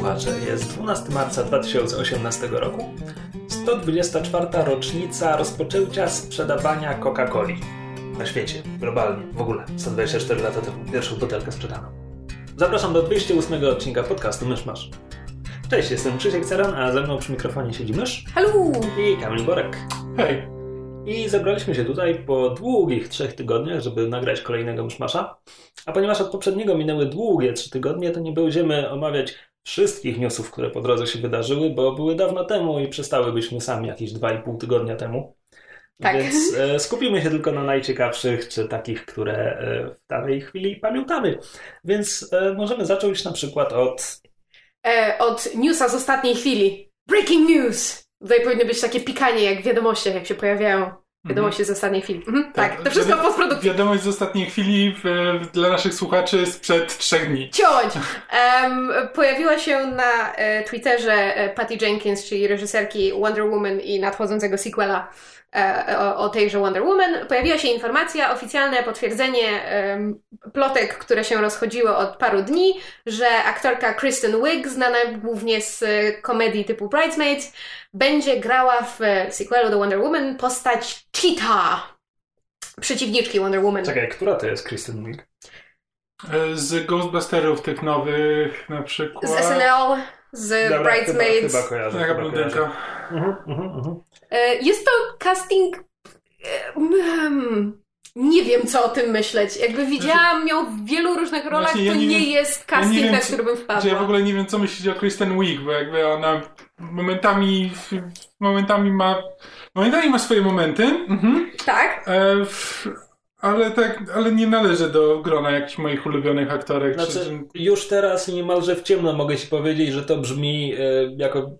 słuchacze, jest 12 marca 2018 roku, 124. rocznica rozpoczęcia sprzedawania Coca-Coli na świecie, globalnie, w ogóle. 124 lata temu pierwszą butelkę sprzedano. Zapraszam do 208 odcinka podcastu Mysz Masz. Cześć, jestem Krzysiek Ceran, a ze mną przy mikrofonie siedzi Mysz Halo! i Kamil Borek. Hej, I zebraliśmy się tutaj po długich trzech tygodniach, żeby nagrać kolejnego Myszmasza. A ponieważ od poprzedniego minęły długie trzy tygodnie, to nie będziemy omawiać wszystkich newsów, które po drodze się wydarzyły, bo były dawno temu i przestały być newsami jakieś 2,5 tygodnia temu. Tak. Więc e, skupimy się tylko na najciekawszych, czy takich, które e, w danej chwili pamiętamy. Więc e, możemy zacząć na przykład od E, od newsa z ostatniej chwili. Breaking news! Tutaj powinno być takie pikanie jak w wiadomościach, jak się pojawiają wiadomości z ostatniej chwili. Mhm, tak, to wszystko w postprodukcji. Wiadomość z ostatniej chwili w, dla naszych słuchaczy sprzed trzech dni. Ciąć! Em, pojawiła się na e, Twitterze e, Patty Jenkins, czyli reżyserki Wonder Woman i nadchodzącego sequela e, o, o tejże Wonder Woman. Pojawiła się informacja, oficjalne potwierdzenie plotek, które się rozchodziły od paru dni, że aktorka Kristen Wiig, znana głównie z e, komedii typu Bridesmaids, będzie grała w e, sequelu do Wonder Woman postać Cheetah, przeciwniczki Wonder Woman. Czekaj, która to jest Kristen Wiig? E, Z Ghostbusterów tych nowych na przykład. Z SNL, z Dobra, Bridesmaids. Chyba, chyba kojarzę. Taka chyba blondynka. kojarzę. Mhm, mhm, mhm. E, Jest to casting. e, mm, Nie wiem, co o tym myśleć. Jakby widziałam ją w wielu różnych rolach, Znaczy, ja to nie nie, wiem- jest ja nie casting, wiem, na który bym Że ja w wpadła. ogóle nie wiem, co myślić o Kristen Wiig, bo jakby ona momentami, momentami ma, momentami ma swoje momenty, mhm. Tak? e, w, ale tak, ale nie należy do grona jakichś moich ulubionych aktorek. czy- Znaczy, już teraz niemalże w ciemno mogę ci powiedzieć, że to brzmi e, jako.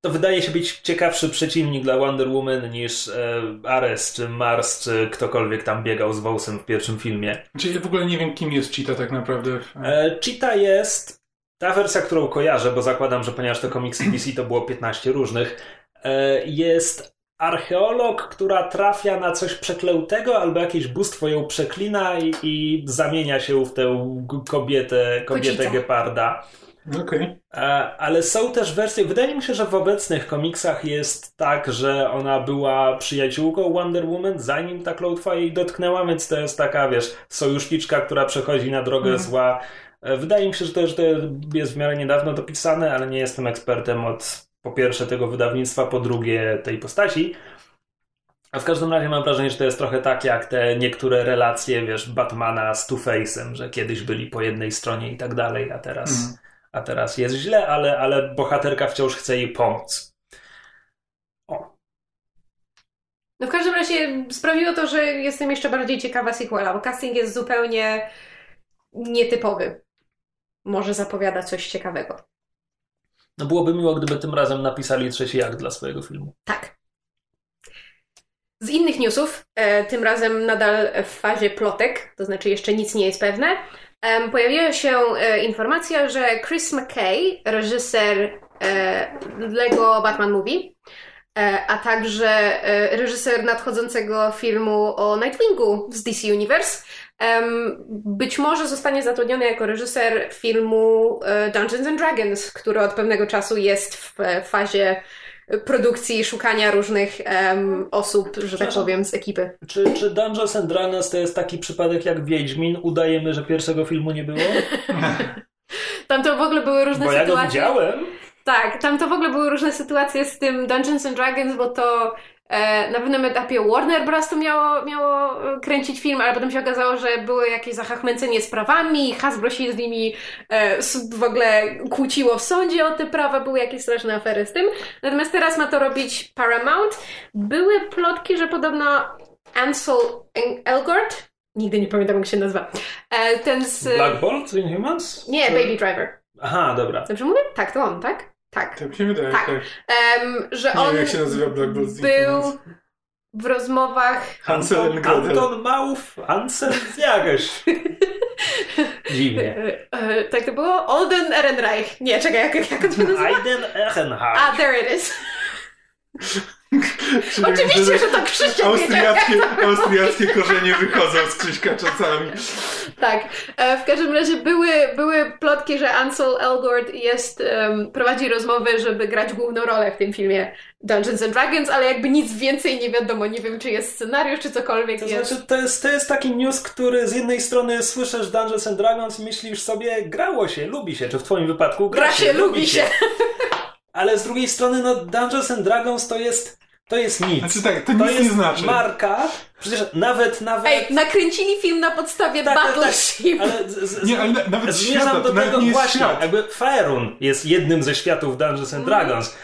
To wydaje się być ciekawszy przeciwnik dla Wonder Woman niż e, Ares, czy Mars, czy ktokolwiek tam biegał z wąsem w pierwszym filmie. Znaczy, ja w ogóle nie wiem, kim jest Cheetah tak naprawdę. E, Cheetah jest ta wersja, którą kojarzę, bo zakładam, że ponieważ to komiksy DC to było 15 różnych, e, jest archeolog, która trafia na coś przeklętego albo jakieś bóstwo ją przeklina i, i zamienia się w tę kobietę, kobietę geparda. Okej. E, Ale są też wersje, wydaje mi się, że w obecnych komiksach jest tak, że ona była przyjaciółką Wonder Woman, zanim ta klątwa jej dotknęła, więc to jest taka, wiesz, sojuszniczka, która przechodzi na drogę Mhm. zła. E, Wydaje mi się, że to, że to jest w miarę niedawno dopisane, ale nie jestem ekspertem od po pierwsze tego wydawnictwa, po drugie tej postaci. A w każdym razie mam wrażenie, że to jest trochę tak jak te niektóre relacje, wiesz, Batmana z Two-Face'em, że kiedyś byli po jednej stronie i tak dalej, a teraz Mhm. A teraz jest źle, ale, ale bohaterka wciąż chce jej pomóc. O, No w każdym razie sprawiło to, że jestem jeszcze bardziej ciekawa sequela, bo casting jest zupełnie nietypowy. Może zapowiada coś ciekawego. no byłoby miło, gdyby tym razem napisali trzeci akt dla swojego filmu. Tak. Z innych newsów, e, tym razem nadal w fazie plotek, to znaczy jeszcze nic nie jest pewne, pojawiła się e, informacja, że Chris McKay, reżyser e, Lego Batman Movie, e, a także reżyser nadchodzącego filmu o Nightwingu z DC Universe, być może zostanie zatrudniony jako reżyser filmu Dungeons and Dragons, który od pewnego czasu jest w fazie produkcji, szukania różnych em, osób, że tak powiem, z ekipy. Czy, czy Dungeons and Dragons to jest taki przypadek jak Wiedźmin? Udajemy, że pierwszego filmu nie było? Tam to w ogóle były różne Bo ja go sytuacje. widziałem. Tak, tam to w ogóle były różne sytuacje z tym Dungeons and Dragons, bo to na pewnym etapie Warner Bros. to miało, miało e, kręcić film, ale potem się okazało, że były jakieś zachachmęcenie z prawami, Hasbro się z nimi e, w ogóle kłóciło w sądzie o te prawa, były jakieś straszne afery z tym. Natomiast teraz ma to robić Paramount. Były plotki, że podobno Ansel Elgort, nigdy nie pamiętam jak się nazywa, e, ten z... Black Bolt Inhumans? Nie, Baby Driver. Aha, dobra. Dobrze mówię? Tak, to on, tak? Tak. Tak mi się wydaje, Tak. tak. Em, że Nie on wiem, jak się nazywa Black Bolt był w rozmowach Hansel and Gretel. Anton Małów, Ansel Jageś. Dziwnie. E, e, tak to było? Olden Ehrenreich. Nie, czekaj, jak, jak on się nazywa? Aiden Ehrenhardt. A, there it is. Oczywiście, że to Krzysiek wiedział. Austriackie, austriackie korzenie wychodzą z Krzyśka czasami. Tak. E, w każdym razie były, były plotki, że Ansel Elgort jest, em, prowadzi rozmowy, żeby grać główną rolę w tym filmie Dungeons and Dragons, ale jakby nic więcej nie wiadomo. Nie wiem, czy jest scenariusz, czy cokolwiek To jest. znaczy, to jest, to jest taki news, który z jednej strony słyszysz Dungeons and Dragons i myślisz sobie, grało się, lubi się, czy w twoim wypadku gra, Gra się, lubi się. Ale z drugiej strony, no Dungeons and Dragons to jest, to jest nic. Znaczy tak, to nic jest nie znaczy. marka, przecież nawet, nawet... Ej, nakręcili film na podstawie Tak, tak, tak. Battleship. Ale z, z, Nie, ale na- nawet zmierzam świata, do to nawet tego nie jest właśnie, świat. jakby Faerun jest jednym ze światów Dungeons and Dragons,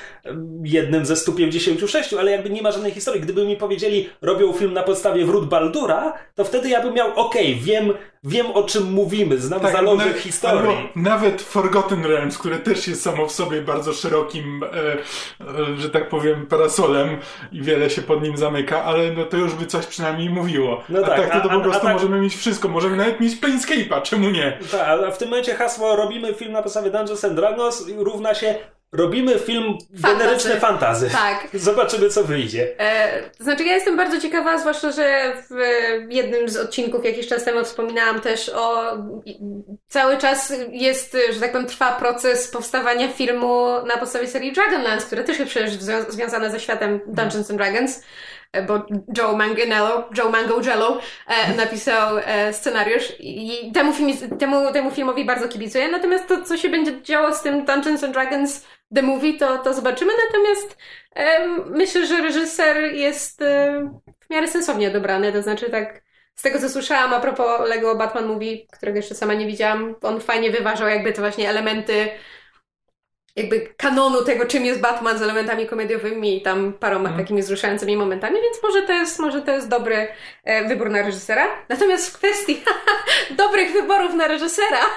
jednym ze 156, ale jakby nie ma żadnej historii. Gdyby mi powiedzieli, robią film na podstawie wrót Baldura, to wtedy ja bym miał, okej, wiem, wiem o czym mówimy, znam Tak, zalążek albo- historii. albo Nawet Forgotten Realms, które też jest samo w sobie bardzo szerokim, e, e, że tak powiem, parasolem i wiele się pod nim zamyka, ale no to już by coś przynajmniej mówiło. No a tak, tak, to, to a- po a- prostu a tak- możemy mieć wszystko. Możemy nawet mieć Planescape'a, czemu nie? Tak, ale w tym momencie hasło robimy film na podstawie Dungeons and Dragons równa się robimy film Fantasy. generyczne fantazy. Tak. Zobaczymy, co wyjdzie. E, to znaczy, ja jestem bardzo ciekawa, zwłaszcza, że w jednym z odcinków jakiś czas temu wspominałam też o. Cały czas jest, że tak powiem, trwa proces powstawania filmu na podstawie serii Dragonlance, które też jest przecież zwią- związane ze światem Dungeons and Dragons. E, Bo Joe Manganiello, Joe Mangojello e, napisał e, scenariusz i temu, film, temu, temu filmowi bardzo kibicuję. Natomiast to, co się będzie działo z tym Dungeons and Dragons The Movie, to, to zobaczymy. Natomiast Em, Myślę, że reżyser jest em, w miarę sensownie dobrany, to znaczy tak z tego co słyszałam a propos Lego Batman Movie, którego jeszcze sama nie widziałam, on fajnie wyważał jakby te właśnie elementy jakby kanonu tego, czym jest Batman z elementami komediowymi i tam paroma takimi wzruszającymi momentami, więc może to jest, może to jest dobry e, wybór na reżysera. Natomiast w kwestii dobrych wyborów na reżysera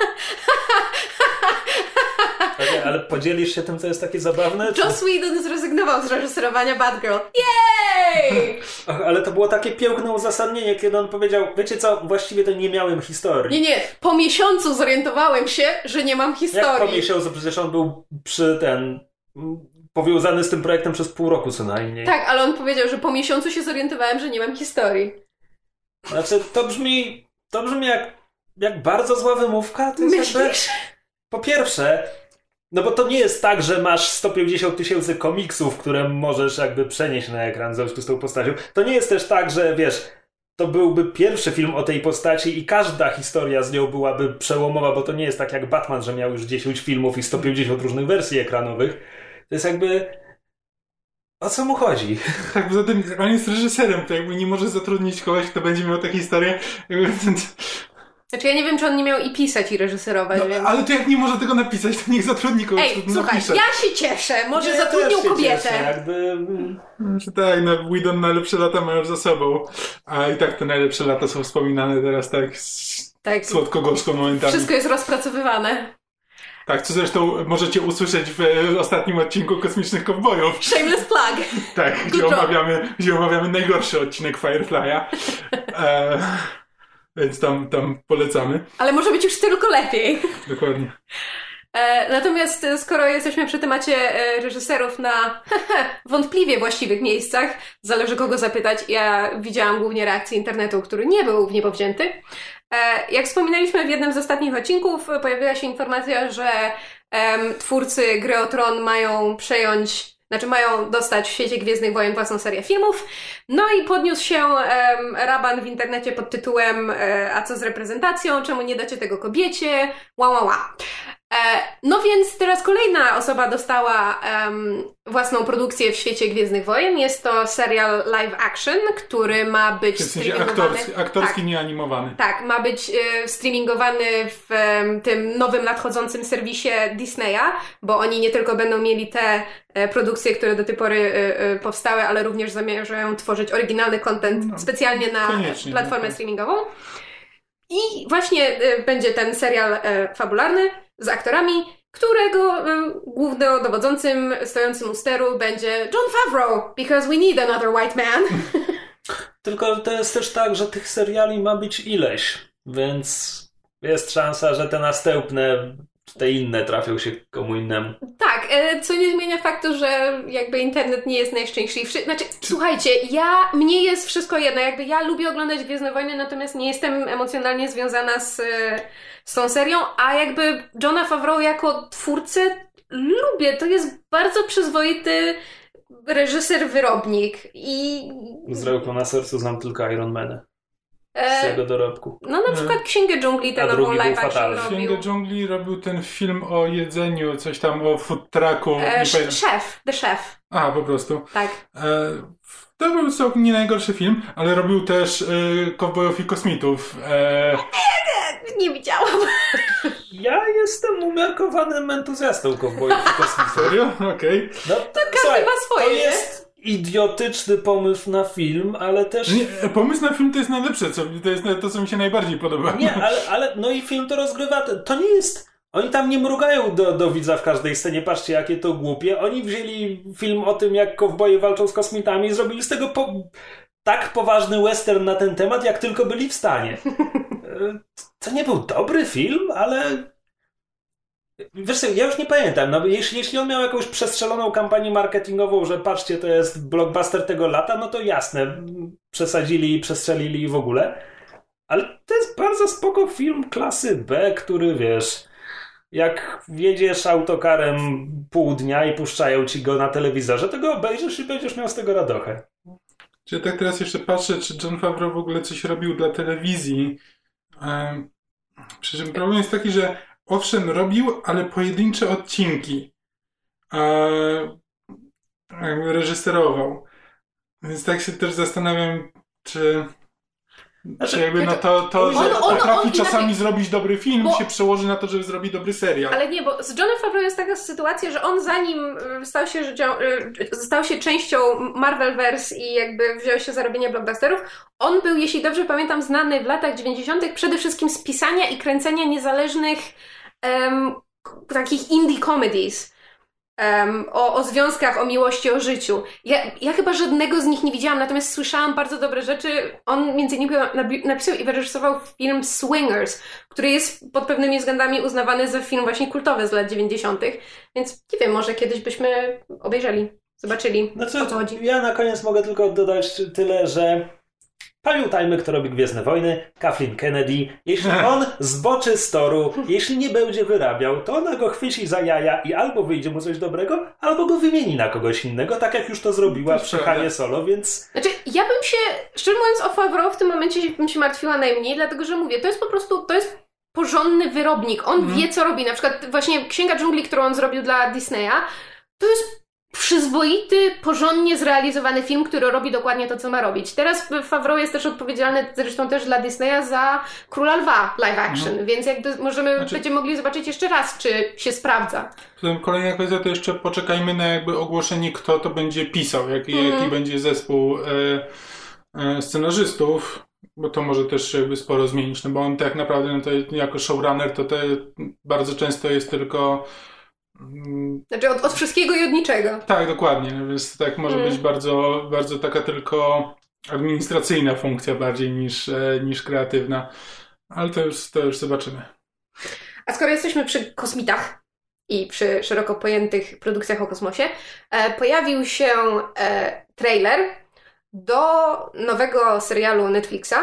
Okej, ale podzielisz się tym, co jest takie zabawne? Czy... Joss Whedon zrezygnował z reżyserowania Batgirl. Ach, Ale to było takie piękne uzasadnienie, kiedy on powiedział, wiecie co, właściwie to nie miałem historii. Nie, nie. Po miesiącu zorientowałem się, że nie mam Jak historii. po miesiącu, przecież on był przy ten... powiązany z tym projektem przez pół roku co najmniej. Tak, ale on powiedział, że po miesiącu się zorientowałem, że nie mam historii. Znaczy, to brzmi, to brzmi jak, jak bardzo zła wymówka. To jest jakby, po pierwsze, no bo to nie jest tak, że masz 150 tysięcy komiksów, które możesz jakby przenieść na ekran w związku z tą postacią. To nie jest też tak, że wiesz, to byłby pierwszy film o tej postaci i każda historia z nią byłaby przełomowa, bo to nie jest tak jak Batman, że miał już 10 filmów i 150 różnych wersji ekranowych. To jest jakby... O co mu chodzi? Tak, poza tym on jest reżyserem, to jakby nie może zatrudnić kogoś, kto będzie miał historie. Jakby, Znaczy ja nie wiem, czy on nie miał i pisać, i reżyserować, no, więc... ale to jak nie może tego napisać, to niech zatrudni kogoś, Ej, słuchaj, napisze. ja się cieszę. Może Nie, ja zatrudnił kobietę. Cieszę, jakby... Że tak, no Whedon najlepsze lata mają za sobą, a i tak te najlepsze lata są wspominane teraz tak z Tak, słodko-gorzko momentami. wszystko jest rozpracowywane. Tak, co zresztą możecie usłyszeć w ostatnim odcinku Kosmicznych Kowbojów. Shameless plug. Tak, gdzie job. omawiamy, gdzie omawiamy najgorszy odcinek Firefly'a. E, więc tam, tam polecamy. Ale może być już tylko lepiej. Dokładnie. E, natomiast e, skoro jesteśmy przy temacie e, reżyserów na wątpliwie właściwych miejscach, zależy kogo zapytać, ja widziałam głównie reakcje internetu, który nie był w nie powzięty. E, jak wspominaliśmy w jednym z ostatnich odcinków, pojawiła się informacja, że twórcy gry Tron mają przejąć znaczy mają dostać w świecie Gwiezdnych Wojen własną serię filmów. No i podniósł się em, raban w internecie pod tytułem e, A co z reprezentacją? Czemu nie dacie tego kobiecie? Ła, ła, ła. E, no więc teraz kolejna osoba dostała em, własną produkcję w świecie Gwiezdnych Wojen. Jest to serial live action, który ma być W sensie aktorski, aktorski Tak. nie animowany. Tak, ma być e, streamingowany w em, tym nowym nadchodzącym serwisie Disneya, bo oni nie tylko będą mieli te e, produkcje, które do tej pory powstały, ale również zamierzają tworzyć oryginalny content No, specjalnie na koniecznie, platformę no tak. streamingową. I właśnie będzie ten serial fabularny z aktorami którego y, głównodowodzącym stojącym u steru będzie John Favreau, because we need another white man. Tylko to jest też tak, że tych seriali ma być ileś, więc jest szansa, że te następne, te inne trafią się komu innemu. Tak, e, co nie zmienia faktu, że jakby internet nie jest najszczęśliwszy. Znaczy, słuchajcie, ja, mnie jest wszystko jedno, jakby ja lubię oglądać Gwiezdne Wojny, natomiast nie jestem emocjonalnie związana z, z tą serią, a jakby Johna Favreau jako twórcę lubię, to jest bardzo przyzwoity reżyser, wyrobnik i... Z ręką na sercu znam tylko Iron Man. Z e, jego dorobku. No na przykład Księgę Dżungli, A nową live action robił. Księgę Dżungli robił ten film o jedzeniu, coś tam o food trucku. E, nie szef, The Chef, A, po prostu. tak. E, to był całkiem nie najgorszy film, ale robił też e, Kowbojów i Kosmitów. E, Nie widziałam. Ja jestem umiarkowanym entuzjastą kowbojów i kosmitów. serio? Okej. No, każdy ma swoje, To nie? jest idiotyczny pomysł na film, ale też... Nie, Pomysł na film to jest najlepsze, co, to jest to, co mi się najbardziej podoba. Nie, ale, ale no i film to rozgrywa. To nie jest. Oni tam nie mrugają do, do widza w każdej scenie. Patrzcie, jakie to głupie. Oni wzięli film o tym, jak kowboje walczą z kosmitami i zrobili z tego po, tak poważny western na ten temat, jak tylko byli w stanie. E, To nie był dobry film, ale. Wiesz co, ja już nie pamiętam. No, jeśli, jeśli on miał jakąś przestrzeloną kampanię marketingową, że patrzcie, to jest blockbuster tego lata, no to jasne, przesadzili, przestrzelili w ogóle. Ale to jest bardzo spoko film klasy B, który wiesz, jak jedziesz autokarem pół dnia i puszczają ci go na telewizorze, to go obejrzysz i będziesz miał z tego radochę. Ja tak teraz jeszcze patrzę, czy John Favreau w ogóle coś robił dla telewizji. Przy czym problem jest taki, że owszem robił, ale pojedyncze odcinki. E, reżyserował. Więc tak się też zastanawiam, czy, Znaczy, czy jakby no to, to on- że on- on potrafi inaczej- czasami zrobić dobry film, Bo- się przełoży na to, żeby zrobić dobry serial. Ale nie, bo z Johnem Favreau jest taka sytuacja, że on zanim y, stał się, y, stał się częścią Marvelverse i jakby wziął się za robienie blockbusterów, on był, jeśli dobrze pamiętam, znany w latach 90. przede wszystkim z pisania i kręcenia niezależnych k- takich indie comedies. em, o, o związkach, o miłości, o życiu. Ja, ja chyba żadnego z nich nie widziałam, natomiast słyszałam bardzo dobre rzeczy. On między innymi napisał i wyreżyserował film Swingers, który jest pod pewnymi względami uznawany za film właśnie kultowy z lat 90. Więc nie wiem, może kiedyś byśmy obejrzeli, zobaczyli, Znaczy, o co chodzi. ja na koniec mogę tylko dodać tyle, że pamiętajmy, kto robi Gwiezdne Wojny, Kathleen Kennedy. Jeśli on zboczy z toru, jeśli nie będzie wyrabiał, to ona go chwyci za jaja i albo wyjdzie mu coś dobrego, albo go wymieni na kogoś innego, tak jak już to zrobiła To przy. Hanie Solo, więc Znaczy, ja bym się, szczerze mówiąc, o Favreau w tym momencie bym się martwiła najmniej, dlatego że mówię, to jest po prostu, to jest porządny wyrobnik. On Mhm. wie, co robi. Na przykład właśnie Księga Dżungli, którą on zrobił dla Disneya, to jest przyzwoity, porządnie zrealizowany film, który robi dokładnie to, co ma robić. Teraz Favreau jest też odpowiedzialny zresztą też dla Disneya za Króla Lwa live action, więc jakby możemy. Znaczy- będziemy mogli zobaczyć jeszcze raz, czy się sprawdza. Kolejna kwestia to jeszcze poczekajmy na jakby ogłoszenie, kto to będzie pisał, jaki, Mhm. jaki będzie zespół e, e, scenarzystów, bo to może też jakby sporo zmienić, no bo on tak naprawdę no to jako showrunner to te bardzo często jest tylko Znaczy od, od wszystkiego i od niczego. tak, dokładnie, więc tak może Mm. być bardzo, bardzo taka tylko administracyjna funkcja bardziej niż, e, niż kreatywna, ale to już, to już zobaczymy. A skoro jesteśmy przy kosmitach i przy szeroko pojętych produkcjach o kosmosie, e, pojawił się e, trailer do nowego serialu Netflixa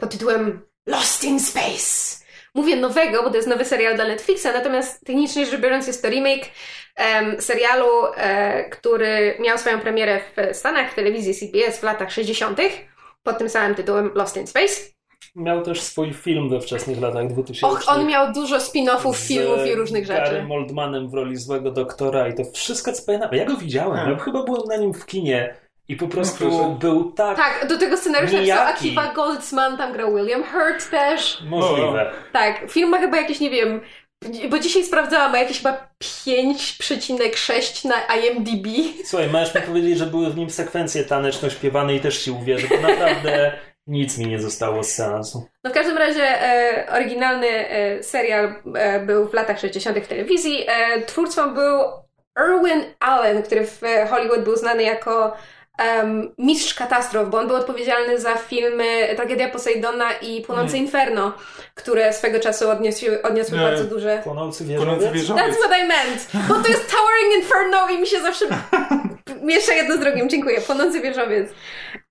pod tytułem Lost in Space. Mówię nowego, bo to jest nowy serial dla Netflixa, natomiast technicznie rzecz biorąc jest to remake em, serialu, e, który miał swoją premierę w Stanach w telewizji CBS w latach 60. pod tym samym tytułem Lost in Space. miał też swój film we wczesnych latach 2000. Och, on miał dużo spin-offów, filmów i różnych rzeczy. Garym Oldmanem w roli złego doktora i to wszystko, co pamiętam. Ja go widziałem, Hmm. ja chyba byłem na nim w kinie i po prostu proszę. był tak, Tak, do tego scenariusza napisał. Akiva Goldsman, tam grał William Hurt też. możliwe. Tak, film ma chyba jakieś, nie wiem, bo dzisiaj sprawdzałam, ma jakieś chyba 5,6 na IMDb. Słuchaj, możesz mi powiedzieć, że były w nim sekwencje taneczno-śpiewane i też ci uwierzę, bo naprawdę Nic mi nie zostało z seansu. No w każdym razie e, oryginalny e, serial e, był w latach 60. w telewizji. E, twórcą był Irwin Allen, który w e, Hollywood był znany jako em, mistrz katastrof, bo on był odpowiedzialny za filmy Tragedia Poseidona i Płonące Nie. Inferno, które swego czasu odniosły, odniosły Nie. bardzo duże... Płonący wieżowiec? That's what I meant! Bo to jest Towering Inferno i mi się zawsze miesza jedno z drugim. Dziękuję. Płonący wieżowiec.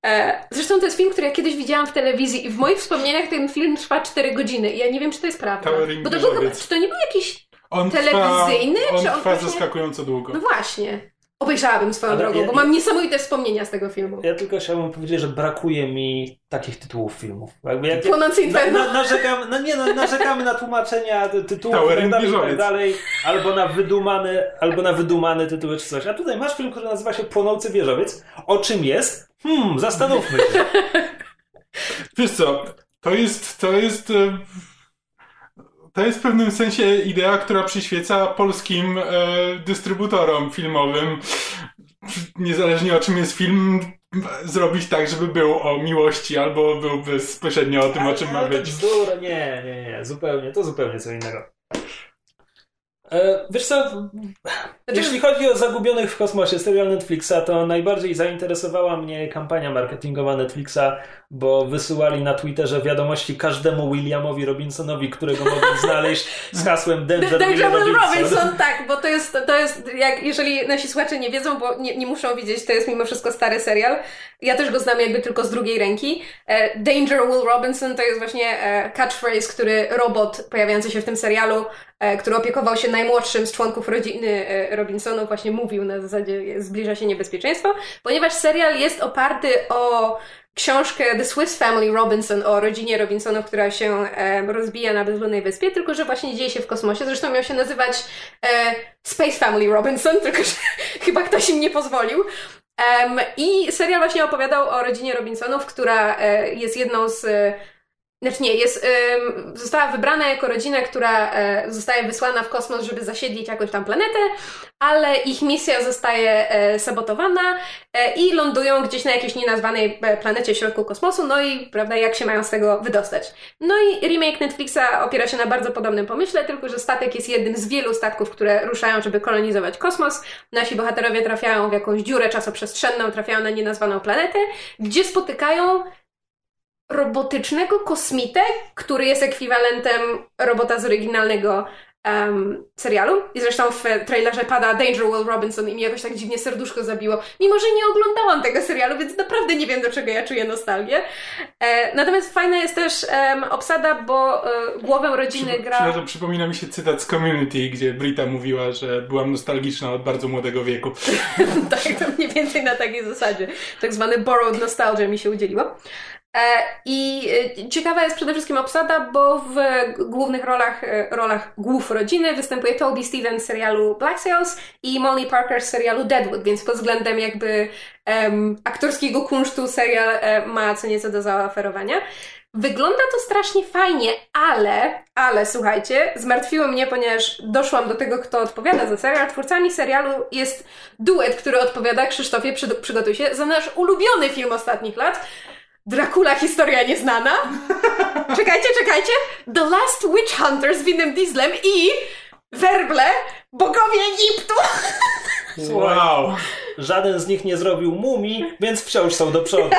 E, zresztą to jest film, który ja kiedyś widziałam w telewizji i w moich wspomnieniach ten film trwa 4 godziny i ja nie wiem, czy to jest prawda. Towering Bo to był czy to nie był jakiś... On Telewizyjny, trwa, on czy on trwa właśnie- zaskakująco długo. No właśnie. Obejrzałabym swoją Ale drogą, ja- bo mam niesamowite wspomnienia z tego filmu. Ja tylko chciałbym powiedzieć, że brakuje mi takich tytułów filmów. Jakby jak, Płonący na, Inferno. na, narzekam, no nie, no, narzekamy na tłumaczenia ty- tytułów i tak dalej, tak dalej, albo na wydumane, albo na wydumane tytuły czy coś. A tutaj masz film, który nazywa się Płonący Wieżowiec. O czym jest? Hmm, zastanówmy się. Wiesz co, to jest, to jest, to jest w pewnym sensie idea, która przyświeca polskim e, dystrybutorom filmowym. Niezależnie o czym jest film, zrobić tak, żeby był o miłości, albo był bezpośrednio o tym, o czym ma być. bzdura, nie, nie, nie, zupełnie, to zupełnie co innego. E, wiesz co, Znaczy, jeśli chodzi o Zagubionych w kosmosie, serial Netflixa, to najbardziej zainteresowała mnie kampania marketingowa Netflixa, bo wysyłali na Twitterze wiadomości każdemu Williamowi Robinsonowi, którego mogli znaleźć z hasłem Danger, Danger Will Will Robinson. Robinson, tak, bo to jest, to jest jak, jeżeli nasi słuchacze nie wiedzą, bo nie, nie muszą widzieć, to jest mimo wszystko stary serial. Ja też go znam jakby tylko z drugiej ręki. E, Danger Will Robinson to jest właśnie e, catchphrase, który robot pojawiający się w tym serialu, który opiekował się najmłodszym z członków rodziny e, Robinsonów, właśnie mówił na zasadzie zbliża się niebezpieczeństwo, ponieważ serial jest oparty o książkę The Swiss Family Robinson o rodzinie Robinsonów, która się e, rozbija na bezludnej wyspie, tylko że właśnie dzieje się w kosmosie. Zresztą miał się nazywać e, Space Family Robinson, tylko że chyba ktoś im nie pozwolił. I serial właśnie opowiadał o rodzinie Robinsonów, która e, jest jedną z. Znaczy nie, jest, em, została wybrana jako rodzina, która e, zostaje wysłana w kosmos, żeby zasiedlić jakąś tam planetę, ale ich misja zostaje e, sabotowana e, i lądują gdzieś na jakiejś nienazwanej planecie w środku kosmosu, no i prawda, jak się mają z tego wydostać. No i remake Netflixa opiera się na bardzo podobnym pomyśle, tylko że statek jest jednym z wielu statków, które ruszają, żeby kolonizować kosmos. Nasi bohaterowie trafiają w jakąś dziurę czasoprzestrzenną, trafiają na nienazwaną planetę, gdzie spotykają robotycznego kosmitę, który jest ekwiwalentem robota z oryginalnego em, serialu. I zresztą w trailerze pada Danger Will Robinson i mi jakoś tak dziwnie serduszko zabiło. Mimo, że nie oglądałam tego serialu, więc naprawdę nie wiem, do czego ja czuję nostalgię. E, natomiast fajna jest też em, obsada, bo e, głowę rodziny Przy- gra... Przepraszam, przypomina mi się cytat z Community, gdzie Brita mówiła, że byłam nostalgiczna od bardzo młodego wieku. tak, to mniej więcej na takiej zasadzie. Tak zwany borrowed nostalgia mi się udzieliło. E, I e, ciekawa jest przede wszystkim obsada, bo w głównych rolach, e, rolach głów rodziny występuje Toby Stevens z serialu Black Sails i Molly Parker z serialu Deadwood, więc pod względem jakby em, aktorskiego kunsztu serial ma co nieco do zaoferowania. Wygląda to strasznie fajnie, ale, ale słuchajcie, zmartwiło mnie, ponieważ doszłam do tego, kto odpowiada za serial. Twórcami serialu jest duet, który odpowiada, Krzysztofie, przy, przygotuj się, za nasz ulubiony film ostatnich lat. Dracula, historia nieznana. czekajcie, czekajcie. The Last Witch Hunter z Winem Dieslem i Werble, bogowie Egiptu. Wow! żaden z nich nie zrobił mumii, więc wciąż są do przodu.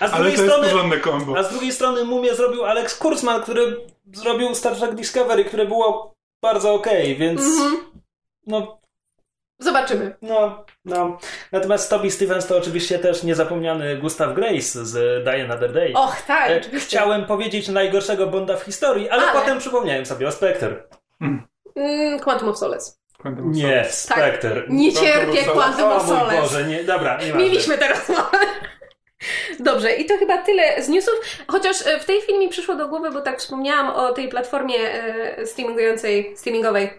A z Ale drugiej to jest strony... porządne kombo. A z drugiej strony mumię zrobił Alex Kurzman, który zrobił Star Trek Discovery, które było bardzo okej, więc Mhm. no, Zobaczymy. no, no. Natomiast Toby Stevens to oczywiście też niezapomniany Gustav Grace z Die Another Day. Och, tak, E, oczywiście. Chciałem powiedzieć najgorszego Bonda w historii, ale, Ale. potem przypomniałem sobie o Spectre. Mm, Quantum of Solace. Quantum Nie. Spectre. Nie Quantum cierpię of Solace. Quantum O of mój. Boże, nie, dobra, nie Mieliśmy teraz rozmowę. Dobrze, i to chyba tyle z newsów. Chociaż e, w tej chwili mi przyszło do głowy, bo tak wspomniałam o tej platformie e, streamingującej, streamingowej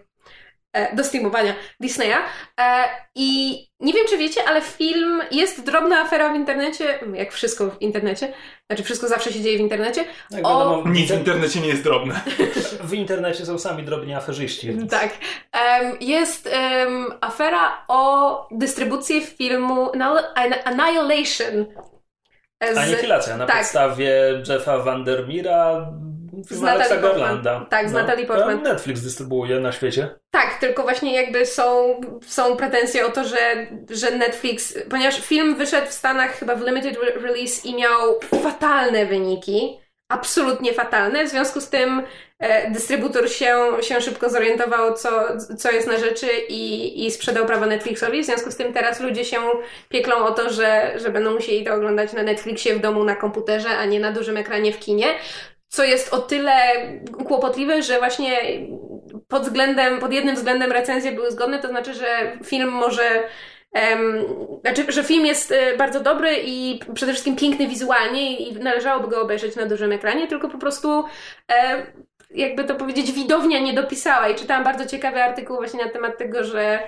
do streamowania Disneya. E, I nie wiem, czy wiecie, ale film jest drobna afera w internecie, jak wszystko w internecie. Znaczy, wszystko zawsze się dzieje w internecie. Jak O- wiadomo, Nic w internecie nie jest drobne. w internecie są sami drobni aferzyści. więc- Tak. Jest afera o dystrybucję filmu Annihil- Annihilation. z... Anihilacja na tak. podstawie Jeffa Vandermeera, Z Alexa Natalie Portman. Tak, z Natalie Portman. No, Netflix dystrybuuje na świecie. Tak, tylko właśnie jakby są, są pretensje o to, że, że Netflix, ponieważ film wyszedł w Stanach chyba w limited re- release i miał fatalne wyniki, absolutnie fatalne, w związku z tym e, dystrybutor się, się szybko zorientował, co, co jest na rzeczy i, i sprzedał prawo Netflixowi, w związku z tym teraz ludzie się pieklą o to, że, że będą musieli to oglądać na Netflixie w domu na komputerze, a nie na dużym ekranie w kinie, co jest o tyle kłopotliwe, że właśnie pod względem, pod jednym względem recenzje były zgodne, to znaczy, że film może em, znaczy, że film jest e, bardzo dobry i przede wszystkim piękny wizualnie i należałoby go obejrzeć na dużym ekranie, tylko po prostu e, jakby to powiedzieć, widownia nie dopisała. I czytałam bardzo ciekawy artykuł właśnie na temat tego, że,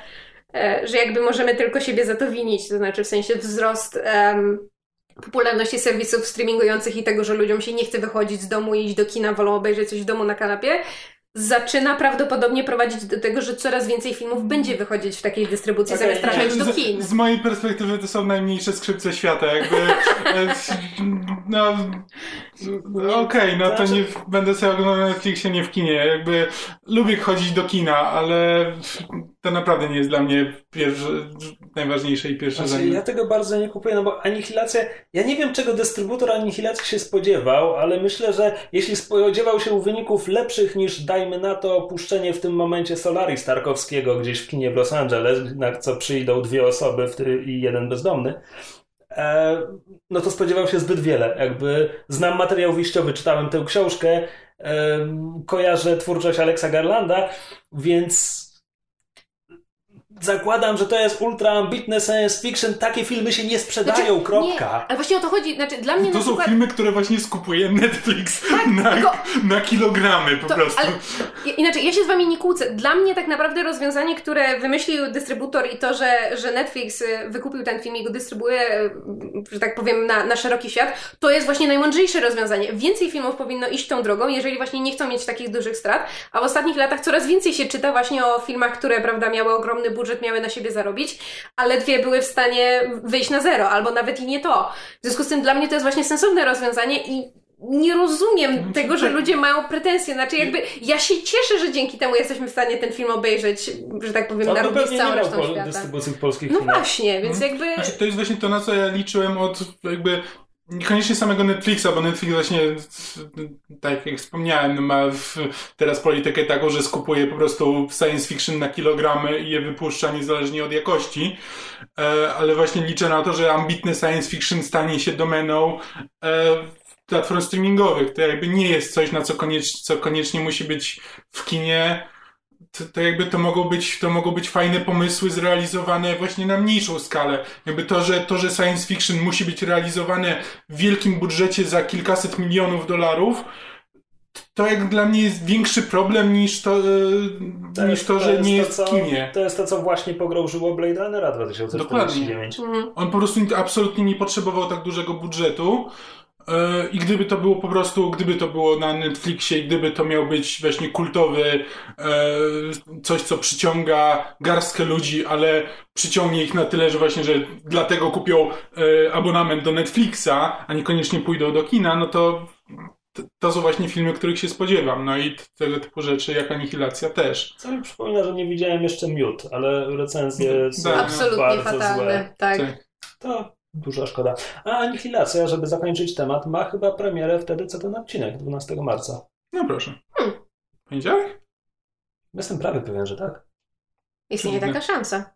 e, że jakby możemy tylko siebie za to winić, to znaczy w sensie wzrost em, popularności serwisów streamingujących i tego, że ludziom się nie chce wychodzić z domu i iść do kina, wolą obejrzeć coś w domu na kanapie, zaczyna prawdopodobnie prowadzić do tego, że coraz więcej filmów będzie wychodzić w takiej dystrybucji, Okej, zamiast trafiać do kin. Z, z mojej perspektywy to są najmniejsze skrzypce świata, jakby. e, no. Okej, no to Znaczy- nie będę sobie oglądał na Netflixie, nie w kinie. Jakby lubię chodzić do kina, ale to naprawdę nie jest dla mnie pierwsze, najważniejsze i pierwsze Znaczy, ja tego bardzo nie kupuję, no bo Anihilacja, ja nie wiem czego dystrybutor Anihilacji się spodziewał, ale myślę, że jeśli spodziewał się wyników lepszych niż dajmy na to puszczenie w tym momencie Solaris Tarkowskiego gdzieś w kinie w Los Angeles, na co przyjdą dwie osoby i jeden bezdomny, e, no to spodziewał się zbyt wiele. Jakby znam materiał wyjściowy, czytałem tę książkę, e, kojarzę twórczość Alexa Garlanda, więc zakładam, że to jest ultra ambitne science fiction, takie filmy się nie sprzedają, Znaczy, kropka. Nie, ale właśnie o to chodzi, znaczy dla mnie To na są przykład... filmy, które właśnie skupuje Netflix na, tylko- na kilogramy po To, prostu. ale, inaczej, ja się z wami nie kłócę. Dla mnie tak naprawdę rozwiązanie, które wymyślił dystrybutor i to, że, że Netflix y, wykupił ten film i go dystrybuuje, y, że tak powiem, na, na szeroki świat, to jest właśnie najmądrzejsze rozwiązanie. Więcej filmów powinno iść tą drogą, jeżeli właśnie nie chcą mieć takich dużych strat, a w ostatnich latach coraz więcej się czyta właśnie o filmach, które, prawda, miały ogromny budżet, miały na siebie zarobić, a ledwie były w stanie wyjść na zero, albo nawet i nie to. W związku z tym dla mnie to jest właśnie sensowne rozwiązanie i nie rozumiem tego, że ludzie mają pretensje. Znaczy jakby ja się cieszę, że dzięki temu jesteśmy w stanie ten film obejrzeć, że tak powiem, On na równi z całą resztą pol- świata. dystrybucji polskich No kinach. właśnie, więc jakby... Znaczy, to jest właśnie to, na co ja liczyłem od jakby niekoniecznie samego Netflixa, bo Netflix właśnie, tak jak wspomniałem, ma w, teraz politykę taką, że skupuje po prostu science fiction na kilogramy i je wypuszcza niezależnie od jakości, e, ale właśnie liczę na to, że ambitny science fiction stanie się domeną e, platform streamingowych. To jakby nie jest coś, na co, co koniecznie musi być w kinie, to, to jakby to mogą być, to mogą być fajne pomysły zrealizowane właśnie na mniejszą skalę. Jakby to, że, to, że science fiction musi być realizowane w wielkim budżecie za kilkaset milionów dolarów, to jak dla mnie jest większy problem niż to, e, To niż jest- to, że jest nie to, jest w kinie. To jest to, co właśnie pogrążyło Blade Runnera 2049. Mhm. On po prostu absolutnie nie potrzebował tak dużego budżetu. E, I gdyby to było po prostu, gdyby to było na Netflixie i gdyby to miał być właśnie kultowy, e, coś co przyciąga garstkę ludzi, ale przyciągnie ich na tyle, że właśnie, że dlatego kupią e, abonament do Netflixa, a niekoniecznie pójdą do kina, no to to- są właśnie filmy, których się spodziewam. No i tego typu rzeczy jak Anihilacja też. Co mi przypomina, że nie widziałem jeszcze Miód, ale recenzje są Tak. Absolutnie bardzo fatalne, złe. tak. Tak. To duża szkoda. A Anihilacja, żeby zakończyć temat, ma chyba premierę wtedy, co ten odcinek, 12 marca. No proszę. Hmm. Poniedziałek? Jestem prawie pewien, że tak. Istnieje taka szansa.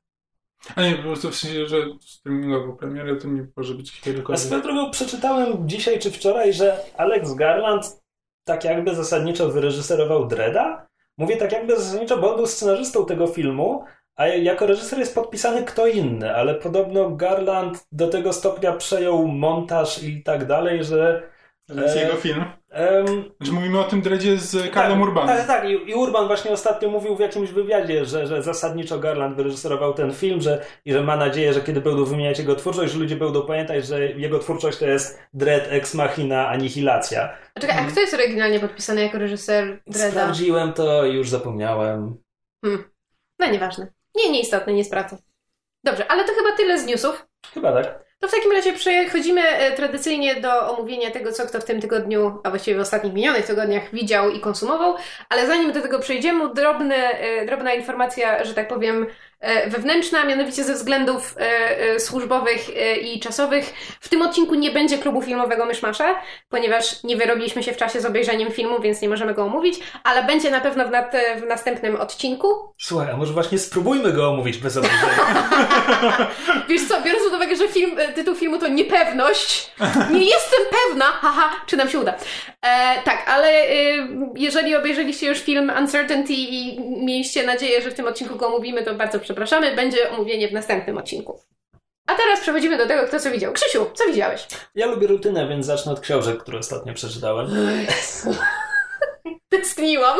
A nie, po prostu w sensie, że streamingową premierę to nie może być A kiedykolwiek. swoją drogą przeczytałem dzisiaj czy wczoraj, że Alex Garland tak jakby zasadniczo wyreżyserował Dreda. Mówię tak jakby zasadniczo, bo on był scenarzystą tego filmu, a jako reżyser jest podpisany kto inny, ale podobno Garland do tego stopnia przejął montaż i tak dalej, że... To jest e, jego film. em, Znaczy mówimy o tym dredzie z Karlem tak, Urbanem. Tak, tak. I, I Urban właśnie ostatnio mówił w jakimś wywiadzie, że, że zasadniczo Garland wyreżyserował ten film, że, i że ma nadzieję, że kiedy będą wymieniać jego twórczość, że ludzie będą pamiętać, że jego twórczość to jest Dread Ex Machina Anihilacja. A czekaj, a kto jest oryginalnie podpisany jako reżyser Dreda? Sprawdziłem to i już zapomniałem. No nieważne. Nie, nieistotne, nie sprawdzę. Dobrze, ale to chyba tyle z newsów. Chyba tak. To w takim razie przechodzimy e, tradycyjnie do omówienia tego, co kto w tym tygodniu, a właściwie w ostatnich minionych tygodniach widział i konsumował, ale zanim do tego przejdziemy, drobny, e, drobna informacja, że tak powiem, wewnętrzna, mianowicie ze względów e, e, służbowych i czasowych. W tym odcinku nie będzie klubu filmowego Myszmasza, ponieważ nie wyrobiliśmy się w czasie z obejrzeniem filmu, więc nie możemy go omówić, ale będzie na pewno w, nad, w następnym odcinku. Słuchaj, a może właśnie spróbujmy go omówić bez obejrzenia. Wiesz co, biorąc pod uwagę, że film, tytuł filmu to niepewność, nie jestem pewna, haha, czy nam się uda. E, tak, ale e, jeżeli obejrzeliście już film Uncertainty i mieliście nadzieję, że w tym odcinku go omówimy, to bardzo przepraszamy, będzie omówienie w następnym odcinku. A teraz przechodzimy do tego, kto co widział. Krzysiu, co widziałeś? Ja lubię rutynę, więc zacznę od książek, które ostatnio przeczytałem. Tęskniłam.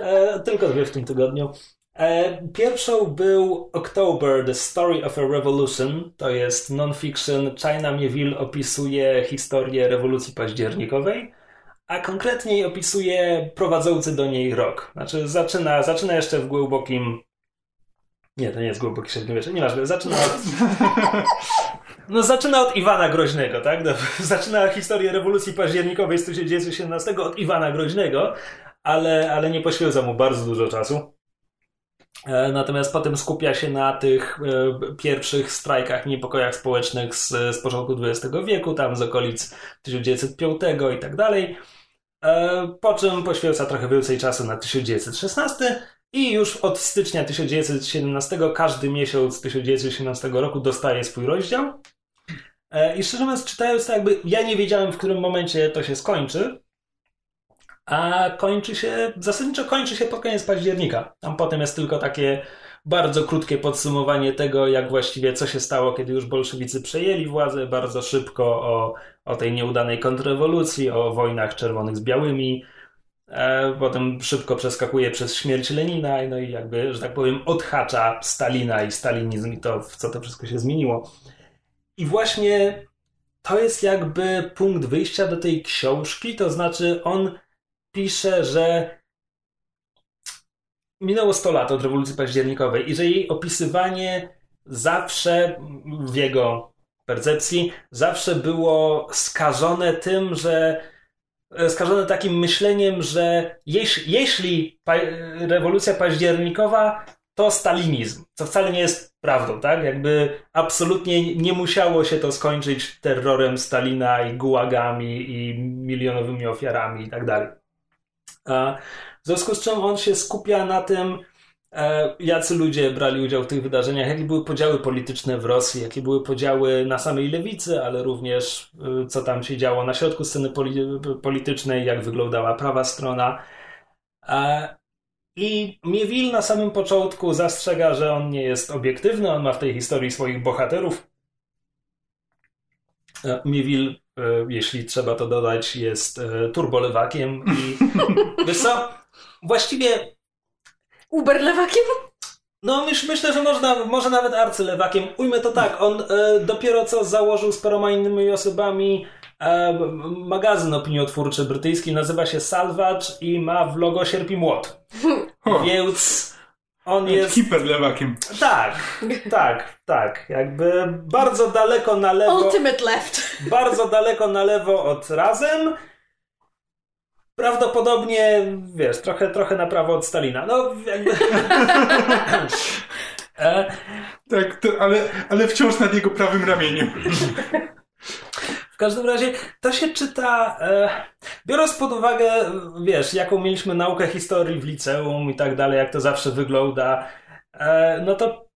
E, tylko dwie w tym tygodniu. E, pierwszą był October, The Story of a Revolution. To jest non-fiction. China Mieville opisuje historię rewolucji październikowej a konkretniej opisuje prowadzący do niej rok. Znaczy zaczyna, zaczyna jeszcze w głębokim... Nie, to nie jest głęboki średniowiecze, nieważne. Zaczyna od... No zaczyna od Iwana Groźnego, tak? Zaczyna historię rewolucji październikowej z 1917 od Iwana Groźnego, ale, ale nie poświęca mu bardzo dużo czasu. E, natomiast potem skupia się na tych e, pierwszych strajkach, niepokojach społecznych z, z początku XX wieku, tam z okolic 1905 i tak dalej. E, po czym poświęca trochę więcej czasu na 1916 i już od stycznia 1917 każdy miesiąc 1917 roku dostaje swój rozdział. E, I szczerze mówiąc, czytając to, jakby ja nie wiedziałem, w którym momencie to się skończy, a kończy się, zasadniczo kończy się pod koniec października. Tam potem jest tylko takie bardzo krótkie podsumowanie tego, jak właściwie co się stało, kiedy już bolszewicy przejęli władzę, bardzo szybko o, o tej nieudanej kontrrewolucji, o wojnach czerwonych z białymi. E, potem szybko przeskakuje przez śmierć Lenina, no i jakby, że tak powiem, odhacza Stalina i stalinizm i to, w co to wszystko się zmieniło. I właśnie to jest jakby punkt wyjścia do tej książki, to znaczy on pisze, że minęło 100 lat od rewolucji październikowej i że jej opisywanie zawsze w jego percepcji zawsze było skażone tym, że e, skażone takim myśleniem, że jeśli, jeśli pa, rewolucja październikowa to stalinizm, co wcale nie jest prawdą, tak? Jakby absolutnie nie musiało się to skończyć terrorem Stalina i gułagami i milionowymi ofiarami i tak dalej. W związku z czym on się skupia na tym, e, jacy ludzie brali udział w tych wydarzeniach, jakie były podziały polityczne w Rosji, jakie były podziały na samej lewicy, ale również e, co tam się działo na środku sceny politycznej, jak wyglądała prawa strona. E, I Miewil na samym początku zastrzega, że on nie jest obiektywny, on ma w tej historii swoich bohaterów. Miewil jeśli trzeba to dodać, jest turbolewakiem i wiesz co, właściwie... Uberlewakiem? No myśl, myślę, że można, może nawet arcylewakiem. Ujmę to tak, on e, dopiero co założył z paroma innymi osobami e, magazyn opiniotwórczy brytyjski, nazywa się Salvage i ma w logo sierp i młot. Więc on jest... Hiperlewakiem. Tak, tak, tak. Jakby bardzo daleko na lewo... Ultimate left. Bardzo daleko na lewo od Razem Prawdopodobnie, wiesz, trochę, trochę na prawo od Stalina. No, jakby... e... Tak, to, ale, ale wciąż nad jego prawym ramieniu. W każdym razie to się czyta, e, biorąc pod uwagę, wiesz, jaką mieliśmy naukę historii w liceum i tak dalej, jak to zawsze wygląda, e, no to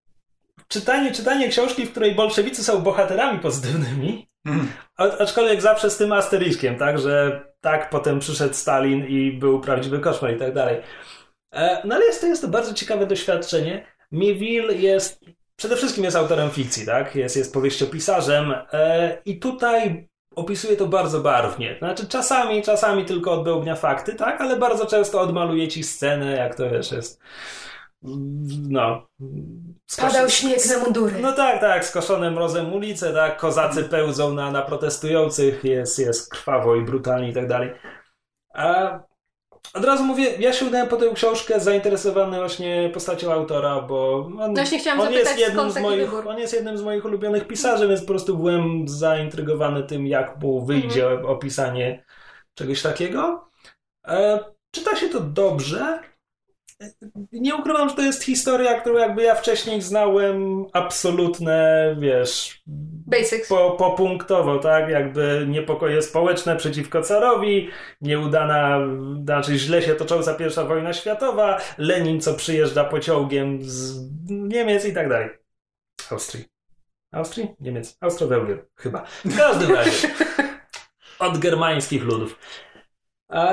czytanie, czytanie książki, w której bolszewicy są bohaterami pozytywnymi, mm. aczkolwiek zawsze z tym asteriskiem, tak, że tak, potem przyszedł Stalin i był prawdziwy koszmar i tak dalej. E, no ale jest to, jest to bardzo ciekawe doświadczenie. Mieville jest, przede wszystkim jest autorem fikcji, tak? Jest, jest powieściopisarzem e, i tutaj opisuje to bardzo barwnie. Znaczy czasami, czasami tylko odbełbnia fakty, tak? Ale bardzo często odmaluje ci scenę, jak to wiesz, jest no. Spadał śnieg na mundury. No tak, tak, skoszone mrozem ulice, tak, kozacy pełzą na, na protestujących, jest, jest krwawo i brutalnie i tak dalej. A od razu mówię, ja sięgnąłem po tę książkę zainteresowany właśnie postacią autora, bo on, Właśnie chciałam on, zapytać, jest jednym z moich, wybór? on jest jednym z moich ulubionych pisarzy, więc po prostu byłem zaintrygowany tym, jak mu wyjdzie Mhm. opisanie czegoś takiego. E, czyta się to dobrze. Nie ukrywam, że to jest historia, którą jakby ja wcześniej znałem absolutne, wiesz, Basics. po, popunktowo, tak? Jakby niepokoje społeczne przeciwko carowi, nieudana, znaczy źle się tocząca pierwsza wojna światowa, Lenin, co przyjeżdża pociągiem z Niemiec i tak dalej. Austrii. Austrii? Niemiec. Austro-Węgier, chyba. W każdym razie. Od germańskich ludów. A,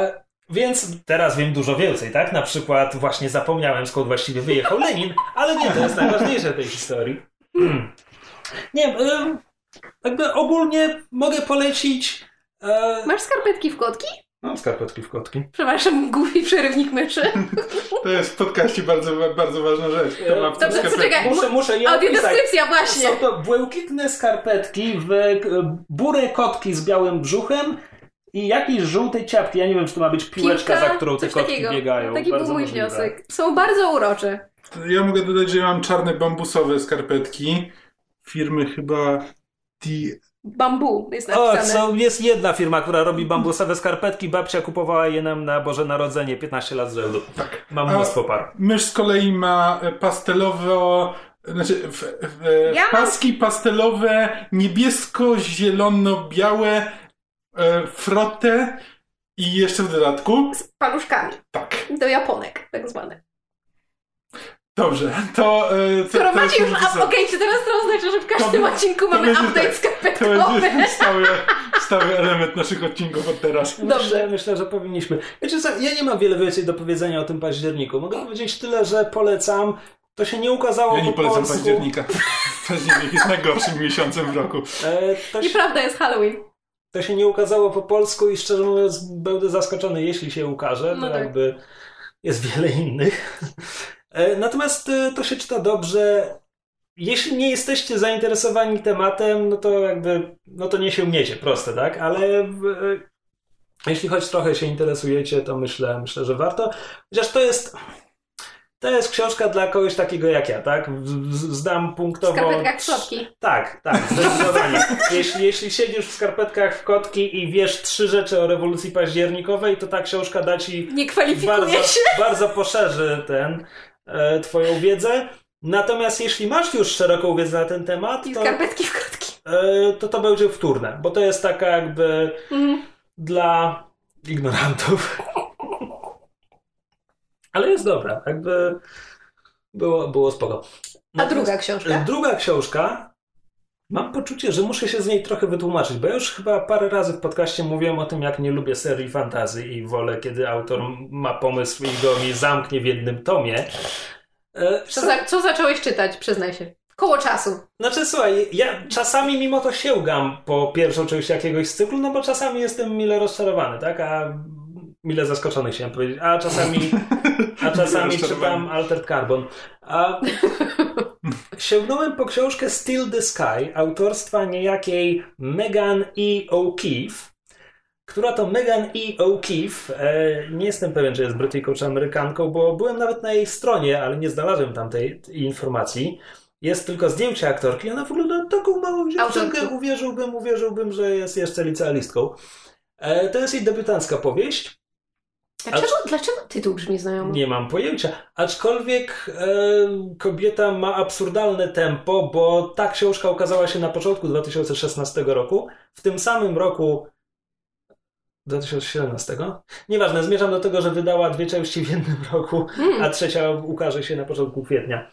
więc teraz wiem dużo więcej, tak? Na przykład właśnie zapomniałem, skąd właściwie wyjechał Lenin, ale nie, to jest najważniejsze w tej historii. Nie, jakby ogólnie mogę polecić. E, Masz skarpetki w kotki? mam skarpetki w kotki. Przepraszam, głupi przerywnik myszy. To jest w podcaście bardzo, bardzo ważna rzecz. Kto Dobrze, poczekaj. Muszę, muszę je. Audiodeskrypcja właśnie. Są to błękitne skarpetki w e, burę kotki z białym brzuchem i jakieś żółte ciapki. Ja nie wiem, czy to ma być piłeczka, Piłka, za którą te kotki takiego. biegają. Taki był Bardzo mój możliwe. wniosek. Są bardzo urocze. Ja mogę dodać, że ja mam czarne bambusowe skarpetki firmy chyba The... Bambu jest O, napisane. co, jest jedna firma, która robi bambusowe skarpetki. Babcia kupowała je nam na Boże Narodzenie 15 lat z rzędu. Tak. Mam mnóstwo par. Mysz z kolei ma pastelowo... Znaczy, w, w, Ja w paski pastelowe, niebiesko-zielono-białe e, frotę i jeszcze w dodatku... Z paluszkami. Tak. Do japonek, tak zwane. Dobrze, to... e, to Skoro to macie już... a- Okej, czy teraz to oznacza, że w każdym To- odcinku to mamy będzie update tak. To skarpetkowy? będzie stały, stały element naszych odcinków od teraz. Dobrze. Myślę, myślę, że powinniśmy. Wiecie co, ja nie mam wiele więcej do powiedzenia o tym październiku. Mogę powiedzieć tyle, że polecam. To się nie ukazało Ja nie po polecam polsku. października. Październik jest najgorszym miesiącem w roku. E, to, się, Nieprawda, jest Halloween. To się nie ukazało po polsku i szczerze mówiąc będę zaskoczony, jeśli się ukaże, No tak. jakby jest wiele innych. E, Natomiast e, to się czyta dobrze. Jeśli nie jesteście zainteresowani tematem, no to jakby, no to nie sięgniecie, proste, tak? Ale e, jeśli choć trochę się interesujecie, to myślę, myślę, że warto. Chociaż to jest, to jest książka dla kogoś takiego jak ja, tak? W- Zdam W punktowo. skarpetkach w kotki. Tak, tak, zdecydowanie. jeśli, jeśli siedzisz w skarpetkach w kotki i wiesz trzy rzeczy o rewolucji październikowej, to ta książka da ci Nie kwalifikuje bardzo, się. bardzo poszerzy ten, e, twoją wiedzę. Natomiast jeśli masz już szeroką wiedzę na ten temat, I to, skarpetki w kotki. e, to to będzie wtórne, bo to jest taka jakby Mhm. dla ignorantów. Ale jest dobra, jakby było, było spoko. A druga książka? Druga książka. Mam poczucie, że muszę się z niej trochę wytłumaczyć, bo ja już chyba parę razy w podcaście mówiłem o tym, jak nie lubię serii fantazy i wolę, kiedy autor ma pomysł i go mi zamknie w jednym tomie. E, Co, za, co zacząłeś czytać, przyznaj się? Koło czasu. Znaczy, słuchaj, ja czasami mimo to sięgam po pierwszą część jakiegoś z cyklu, no bo czasami jestem mile rozczarowany, tak? A mile zaskoczony chciałem powiedzieć. A czasami, a czasami czytam Altered Carbon. A sięgnąłem po książkę Still the Sky autorstwa niejakiej Megan E. O'Keefe, która to Megan E. O'Keefe, e, nie jestem pewien, czy jest Brytyjką czy Amerykanką, bo byłem nawet na jej stronie, ale nie znalazłem tam tej tej informacji. Jest tylko zdjęcie aktorki, ona wygląda taką małą dziewczynkę, uwierzyłbym, uwierzyłbym, że jest jeszcze licealistką. E, to jest jej debiutancka powieść. Dlaczego, dlaczego tytuł brzmi znajomo? Nie mam pojęcia. Aczkolwiek e, kobieta ma absurdalne tempo, bo ta książka ukazała się na początku 2016 roku. W tym samym roku 2017? Nieważne, zmierzam do tego, że wydała dwie części w jednym roku, Hmm, a trzecia ukaże się na początku kwietnia.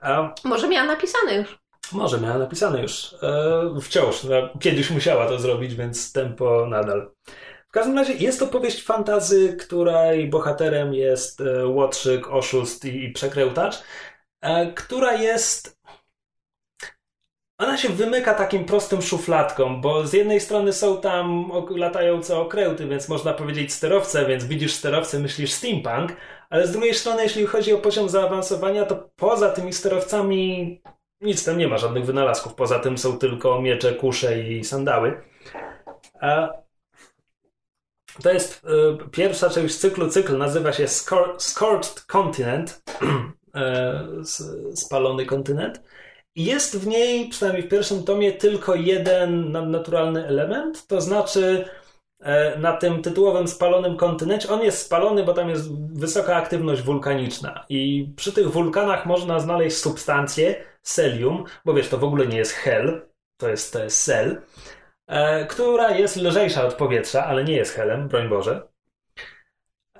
A może miała napisane już. może miała napisane już. E, wciąż. No, kiedyś musiała to zrobić, więc tempo nadal. W każdym razie jest to powieść fantazy, której bohaterem jest e, łotrzyk, oszust i, przekrętacz, e, która jest. Ona się wymyka takim prostym szufladkom, bo z jednej strony są tam latające okręty, więc można powiedzieć sterowce, więc widzisz sterowce, myślisz steampunk, ale z drugiej strony, jeśli chodzi o poziom zaawansowania, to poza tymi sterowcami nic tam nie ma, żadnych wynalazków. Poza tym są tylko miecze, kusze i sandały. A To jest y, pierwsza część cyklu. Cykl nazywa się Scor Scorched Continent, y, spalony kontynent. Jest w niej, przynajmniej w pierwszym tomie, tylko jeden naturalny element, to znaczy E, na tym tytułowym spalonym kontynencie. On jest spalony, bo tam jest wysoka aktywność wulkaniczna i przy tych wulkanach można znaleźć substancję, selium, bo wiesz, to w ogóle nie jest hel, to jest, to jest sel, e, która jest lżejsza od powietrza, ale nie jest helem, broń Boże.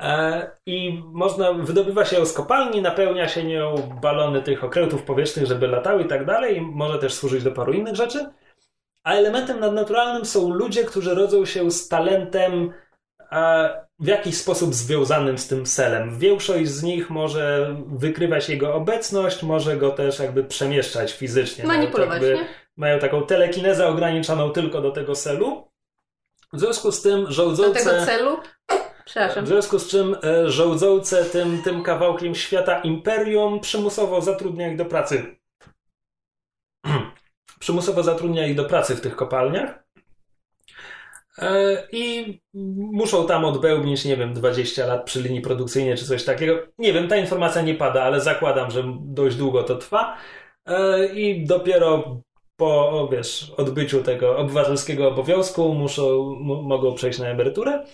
E, I można, wydobywa się ją z kopalni, napełnia się nią balony tych okrętów powietrznych, żeby latały i tak dalej, i może też służyć do paru innych rzeczy. A elementem nadnaturalnym są ludzie, którzy rodzą się z talentem w jakiś sposób związanym z tym selem. Większość z nich może wykrywać jego obecność, może go też jakby przemieszczać fizycznie. Manipulować, jakby, nie? Mają taką telekinezę ograniczoną tylko do tego selu. W związku z tym żołdzące... Do tego celu? Przepraszam. W związku z czym e, żołdzące tym, tym kawałkiem świata imperium przymusowo zatrudnia ich do pracy przymusowo zatrudnia ich do pracy w tych kopalniach. E, I muszą tam odbełbnić, nie wiem, 20 lat przy linii produkcyjnej czy coś takiego. Nie wiem, ta informacja nie pada, ale zakładam, że dość długo to trwa. E, I dopiero po, wiesz, odbyciu tego obywatelskiego obowiązku muszą, mogą przejść na emeryturę.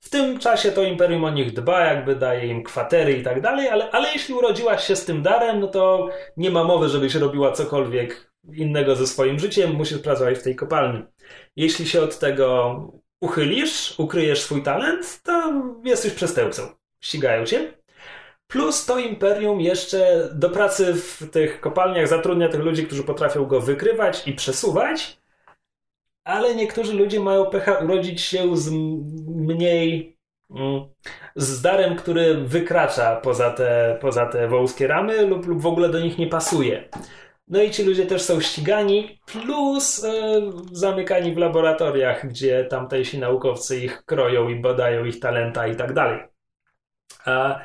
W tym czasie to imperium o nich dba, jakby daje im kwatery i tak dalej, ale, ale jeśli urodziłaś się z tym darem, no to nie ma mowy, żebyś robiła cokolwiek innego ze swoim życiem, musisz pracować w tej kopalni. Jeśli się od tego uchylisz, ukryjesz swój talent, to jesteś przestępcą. Ścigają cię. Plus to imperium jeszcze do pracy w tych kopalniach zatrudnia tych ludzi, którzy potrafią go wykrywać i przesuwać, ale niektórzy ludzie mają pecha urodzić się z mniej mm, z darem, który wykracza poza te, poza te wąskie ramy lub, lub w ogóle do nich nie pasuje. No i ci ludzie też są ścigani, plus e, zamykani w laboratoriach, gdzie tamtejsi naukowcy ich kroją i badają ich talenta i tak dalej. A,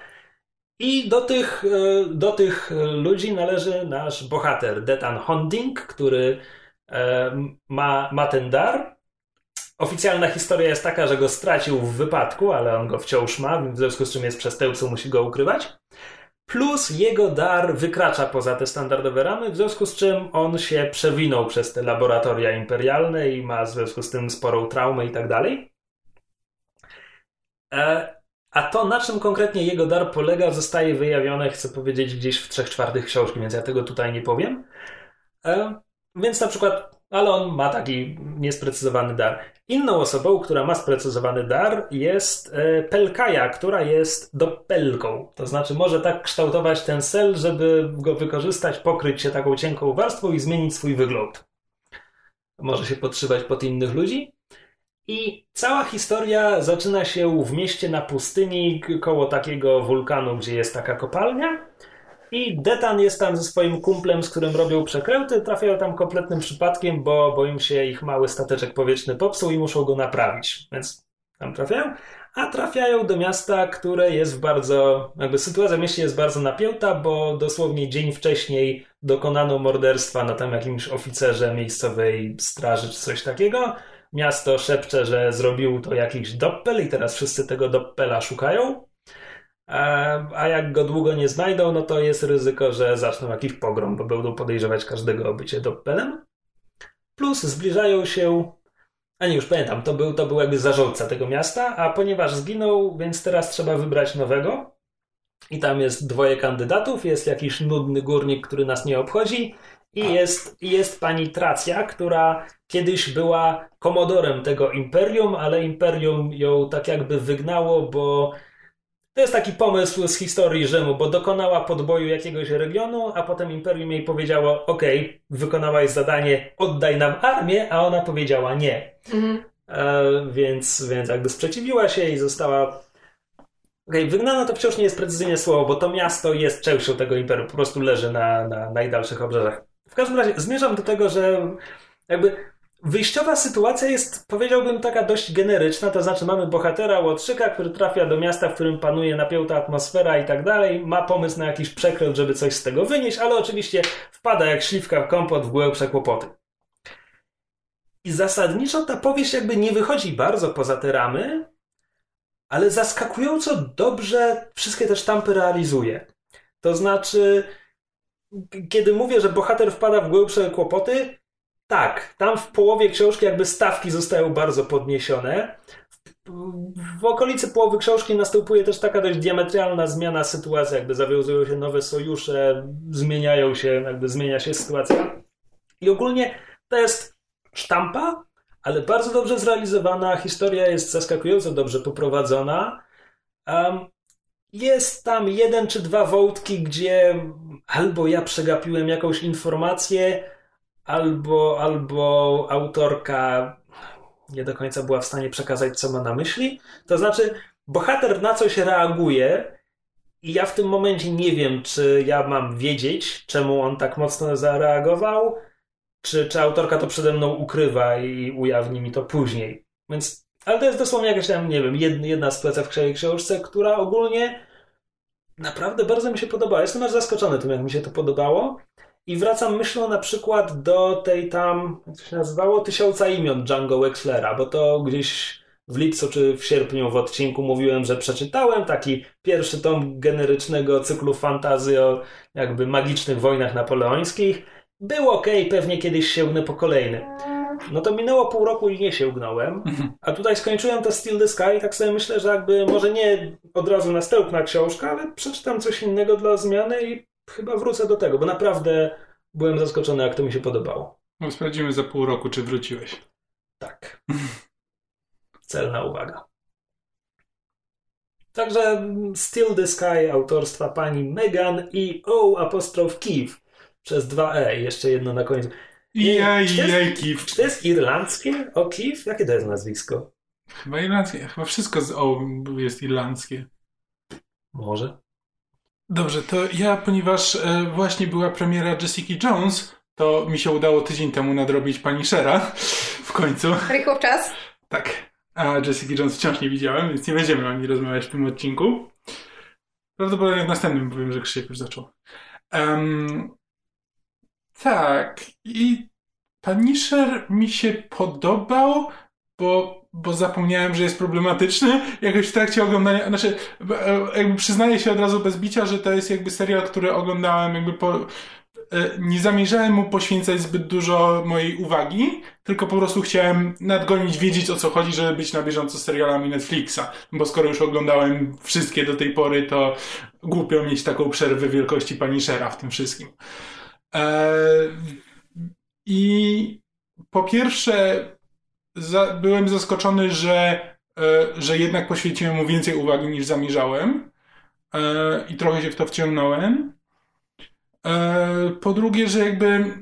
I do tych, e, do tych ludzi należy nasz bohater, Detan Honding, który e, ma, ma ten dar. Oficjalna historia jest taka, że go stracił w wypadku, ale on go wciąż ma, w związku z czym jest przestępcą, musi go ukrywać. Plus jego dar wykracza poza te standardowe ramy, w związku z czym on się przewinął przez te laboratoria imperialne i ma w związku z tym sporą traumę i tak dalej. A to, na czym konkretnie jego dar polega, zostaje wyjawione, chcę powiedzieć, gdzieś w trzech czwartych książki, więc ja tego tutaj nie powiem. E, więc na przykład, ale on ma taki niesprecyzowany dar. Inną osobą, która ma sprecyzowany dar, jest e, Pelkaja, która jest doppelką. To znaczy może tak kształtować ten sel, żeby go wykorzystać, pokryć się taką cienką warstwą i zmienić swój wygląd. Może się podszywać pod innych ludzi. I cała historia zaczyna się w mieście na pustyni koło takiego wulkanu, gdzie jest taka kopalnia. I Detan jest tam ze swoim kumplem, z którym robią przekręty. Trafiają tam kompletnym przypadkiem, bo, bo im się ich mały stateczek powietrzny popsuł i muszą go naprawić. Więc tam trafiają. A trafiają do miasta, które jest w bardzo. Jakby sytuacja w mieście jest bardzo napięta, bo dosłownie dzień wcześniej dokonano morderstwa na tam jakimś oficerze miejscowej straży czy coś takiego. Miasto szepcze, że zrobił to jakiś doppel i teraz wszyscy tego doppela szukają. A jak go długo nie znajdą, no to jest ryzyko, że zaczną jakiś pogrom, bo będą podejrzewać każdego o bycie doppelem. Plus zbliżają się. A nie, już pamiętam, to był, to był jakby zarządca tego miasta, a ponieważ zginął, więc teraz trzeba wybrać nowego. I tam jest dwoje kandydatów. Jest jakiś nudny górnik, który nas nie obchodzi. I jest, jest pani Tracja, która kiedyś była komodorem tego imperium, ale imperium ją tak jakby wygnało, bo to jest taki pomysł z historii Rzymu, bo dokonała podboju jakiegoś regionu, a potem imperium jej powiedziało: OK, wykonałaś zadanie, oddaj nam armię, a ona powiedziała nie. Mhm. E, więc, więc jakby sprzeciwiła się i została. Okay, wygnana to wciąż nie jest precyzyjne słowo, bo to miasto jest częścią tego imperium, po prostu leży na, na najdalszych obrzeżach. W każdym razie zmierzam do tego, że jakby Wyjściowa sytuacja jest, powiedziałbym, taka dość generyczna, to znaczy mamy bohatera Łotrzyka, który trafia do miasta, w którym panuje napięta atmosfera i tak dalej, ma pomysł na jakiś przekręt, żeby coś z tego wynieść, ale oczywiście wpada jak śliwka w kompot w głębsze kłopoty. I zasadniczo ta powieść jakby nie wychodzi bardzo poza te ramy, ale zaskakująco dobrze wszystkie te sztampy realizuje. To znaczy, kiedy mówię, że bohater wpada w głębsze kłopoty, tak, tam w połowie książki jakby stawki zostają bardzo podniesione. W okolicy połowy książki następuje też taka dość diametralna zmiana sytuacji, jakby zawiązują się nowe sojusze, zmieniają się, jakby zmienia się sytuacja. I ogólnie to jest sztampa, ale bardzo dobrze zrealizowana. Historia jest zaskakująco dobrze poprowadzona. Um, jest tam jeden czy dwa wątki, gdzie albo ja przegapiłem jakąś informację, albo, albo autorka nie do końca była w stanie przekazać, co ma na myśli. To znaczy, bohater na coś reaguje, i ja w tym momencie nie wiem, czy ja mam wiedzieć, czemu on tak mocno zareagował, czy, czy autorka to przede mną ukrywa i ujawni mi to później. Więc, ale to jest dosłownie jakaś tam, nie wiem, jedna, pleców w książce, która ogólnie naprawdę bardzo mi się podobała. Jestem aż zaskoczony tym, jak mi się to podobało. I wracam myślą na przykład do tej tam, jak to się nazywało, Tysiąca imion Django Wexlera, bo to gdzieś w lipcu czy w sierpniu w odcinku mówiłem, że przeczytałem taki pierwszy tom generycznego cyklu fantazy o jakby magicznych wojnach napoleońskich. Był ok, pewnie kiedyś sięgnę po kolejny. No to minęło pół roku i nie sięgnąłem. A tutaj skończyłem to Still the Sky i tak sobie myślę, że jakby może nie od razu następna książka, ale przeczytam coś innego dla zmiany i chyba wrócę do tego, bo naprawdę byłem zaskoczony, jak to mi się podobało. No, sprawdzimy za pół roku, czy wróciłeś. Tak. Celna uwaga. Także Still the Sky autorstwa pani Megan i O apostrof Kiev przez dwa E. Jeszcze jedno na końcu. Jej, jej, Kiev. Czy to jest irlandzkie? O Kiev? Jakie to jest nazwisko? Chyba irlandzkie. Chyba wszystko z O jest irlandzkie. Może. Dobrze, to ja, ponieważ e, właśnie była premiera Jessica Jones, to mi się udało tydzień temu nadrobić pani Shera w końcu. Rychło w czas. Tak. A Jessica Jones wciąż nie widziałem, więc nie będziemy o niej rozmawiać w tym odcinku. Prawdopodobnie w następnym powiem, że Krzysiek już zaczął. Um, tak. I Punisher mi się podobał, bo, bo zapomniałem, że jest problematyczny. Jakoś w trakcie oglądania, znaczy, jakby przyznaję się od razu bez bicia, że to jest jakby serial, który oglądałem jakby po, nie zamierzałem mu poświęcać zbyt dużo mojej uwagi, tylko po prostu chciałem nadgonić, wiedzieć o co chodzi, żeby być na bieżąco z serialami Netflixa. Bo skoro już oglądałem wszystkie do tej pory, to głupio mieć taką przerwę wielkości pani Shera w tym wszystkim. Eee, I po pierwsze, za, byłem zaskoczony, że, e, że jednak poświęciłem mu więcej uwagi niż zamierzałem. E, I trochę się w to wciągnąłem. E, po drugie, że jakby.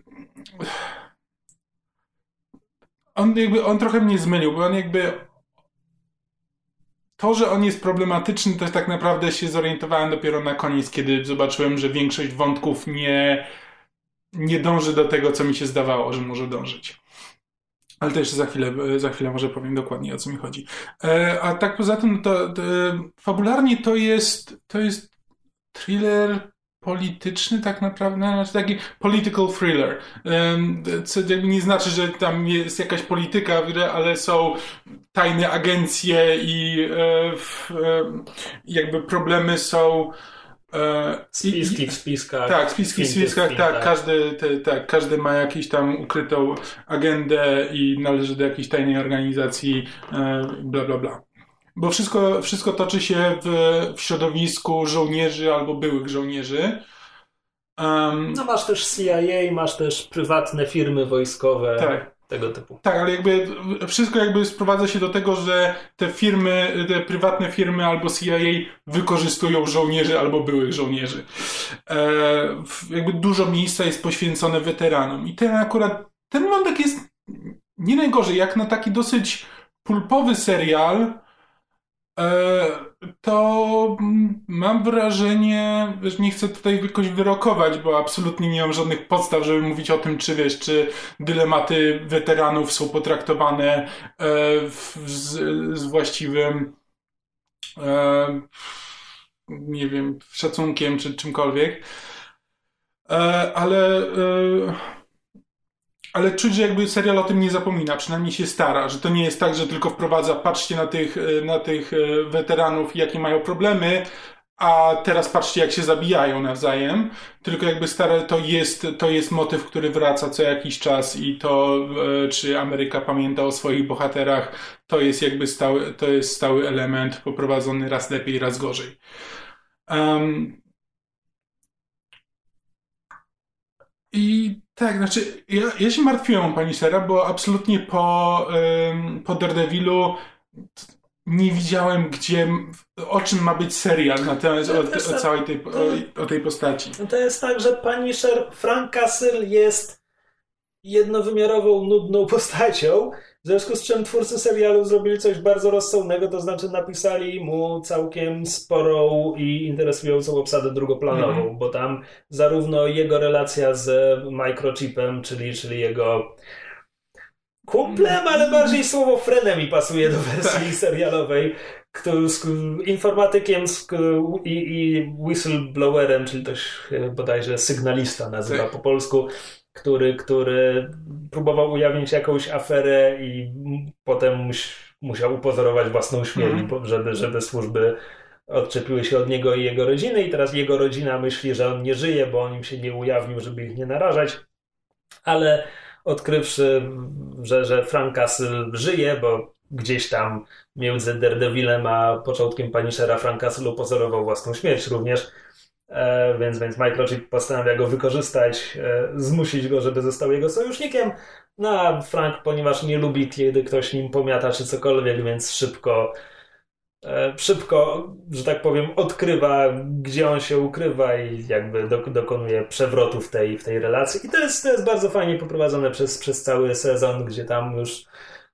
On jakby on trochę mnie zmylił, bo on jakby. To, że on jest problematyczny, to tak naprawdę się zorientowałem dopiero na koniec, kiedy zobaczyłem, że większość wątków nie, nie dąży do tego, co mi się zdawało, że może dążyć. Ale to jeszcze za chwilę, za chwilę może powiem dokładnie o co mi chodzi. E, a tak poza tym, to, to fabularnie to jest, to jest thriller polityczny tak naprawdę, znaczy taki political thriller. Co nie znaczy, że tam jest jakaś polityka, ale są tajne agencje i e, jakby problemy są E, spiski w spiskach. Tak, spiski w spiskach, tak, tak. Każdy, te, tak. Każdy ma jakąś tam ukrytą agendę i należy do jakiejś tajnej organizacji, e, bla, bla, bla. Bo wszystko, wszystko toczy się w, w środowisku żołnierzy albo byłych żołnierzy. Um, no masz też CIA, masz też prywatne firmy wojskowe. Tak tego typu. Tak, ale jakby wszystko jakby sprowadza się do tego, że te firmy, te prywatne firmy albo CIA wykorzystują żołnierzy albo byłych żołnierzy. E, jakby dużo miejsca jest poświęcone weteranom i ten akurat, ten wątek jest nie najgorzej, jak na taki dosyć pulpowy serial, to mam wrażenie, że nie chcę tutaj jakoś wyrokować, bo absolutnie nie mam żadnych podstaw, żeby mówić o tym, czy wiesz, czy dylematy weteranów są potraktowane e, z, z właściwym e, nie wiem, szacunkiem czy czymkolwiek. Ale ale czuć, że jakby serial o tym nie zapomina, przynajmniej się stara, że to nie jest tak, że tylko wprowadza, patrzcie na tych, na tych weteranów, jakie mają problemy, a teraz patrzcie, jak się zabijają nawzajem. Tylko jakby stare, to jest, to jest motyw, który wraca co jakiś czas i to, e, czy Ameryka pamięta o swoich bohaterach, to jest jakby stały, to jest stały element poprowadzony raz lepiej, raz gorzej. Um, I tak, znaczy, ja, ja się martwiłem o pani Sera, bo absolutnie po, um, po Daredevilu nie widziałem, gdzie, o czym ma być serial na temat o, o, całej tej, o, o, tej postaci. No to jest tak, że Punisher Frank Castle jest jednowymiarową, nudną postacią, w związku z czym twórcy serialu zrobili coś bardzo rozsądnego, to znaczy napisali mu całkiem sporą i interesującą obsadę drugoplanową, mm -hmm. bo tam zarówno jego relacja z microchipem, czyli, czyli jego kumplem, ale bardziej słowo frenem mi pasuje do wersji tak. serialowej. Z informatykiem z, i, i whistleblowerem, czyli też bodajże sygnalista nazywa tak. po polsku, który, który próbował ujawnić jakąś aferę i potem musiał upozorować własną śmierć, mm. żeby, żeby służby odczepiły się od niego i jego rodziny i teraz jego rodzina myśli, że on nie żyje, bo on im się nie ujawnił, żeby ich nie narażać, ale odkrywszy, że, że Frank Castle żyje, bo gdzieś tam między Daredevilem a początkiem Punishera Frank Castle upozorował własną śmierć również, więc, więc Microchip postanawia go wykorzystać, e, zmusić go, żeby został jego sojusznikiem. No a Frank, ponieważ nie lubi, kiedy ktoś nim pomiata czy cokolwiek, więc szybko E, szybko, że tak powiem, odkrywa, gdzie on się ukrywa i jakby dokonuje przewrotu w tej, w tej relacji. I to jest, to jest bardzo fajnie poprowadzone przez, przez cały sezon, gdzie tam już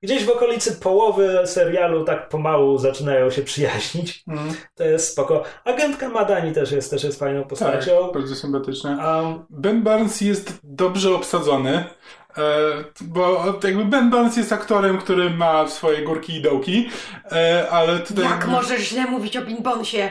gdzieś w okolicy połowy serialu tak pomału zaczynają się przyjaźnić. Mm. To jest spoko. Agentka Madani też jest, też jest fajną postacią. Tak, bardzo sympatyczna. Um, ben Barnes jest dobrze obsadzony. E, bo jakby Ben Barnes jest aktorem, który ma swoje górki i dołki, e, ale tutaj... Jak możesz źle mówić o Binbonsie?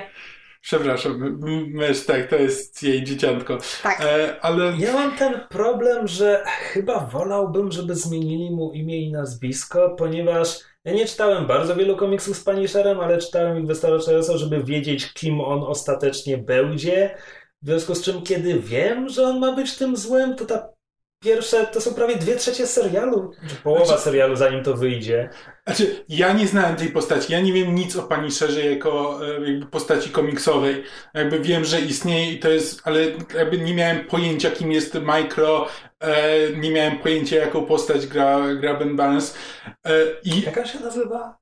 Przepraszam, mysz, tak, to jest jej dzieciątko. Tak. E, ale... Ja mam ten problem, że chyba wolałbym, żeby zmienili mu imię i nazwisko, ponieważ ja nie czytałem bardzo wielu komiksów z Punisherem, ale czytałem ich wystarczająco, żeby wiedzieć, kim on ostatecznie będzie. W związku z czym, kiedy wiem, że on ma być tym złym, to ta pierwsze, to są prawie dwie trzecie serialu, połowa znaczy, serialu zanim to wyjdzie. Znaczy, ja nie znałem tej postaci, ja nie wiem nic o pani Szerze jako e, jakby postaci komiksowej. Jakby wiem, że istnieje i to jest, ale jakby nie miałem pojęcia, kim jest Micro, e, nie miałem pojęcia, jaką postać gra, gra Ben Barnes. E, i Jaka się nazywa?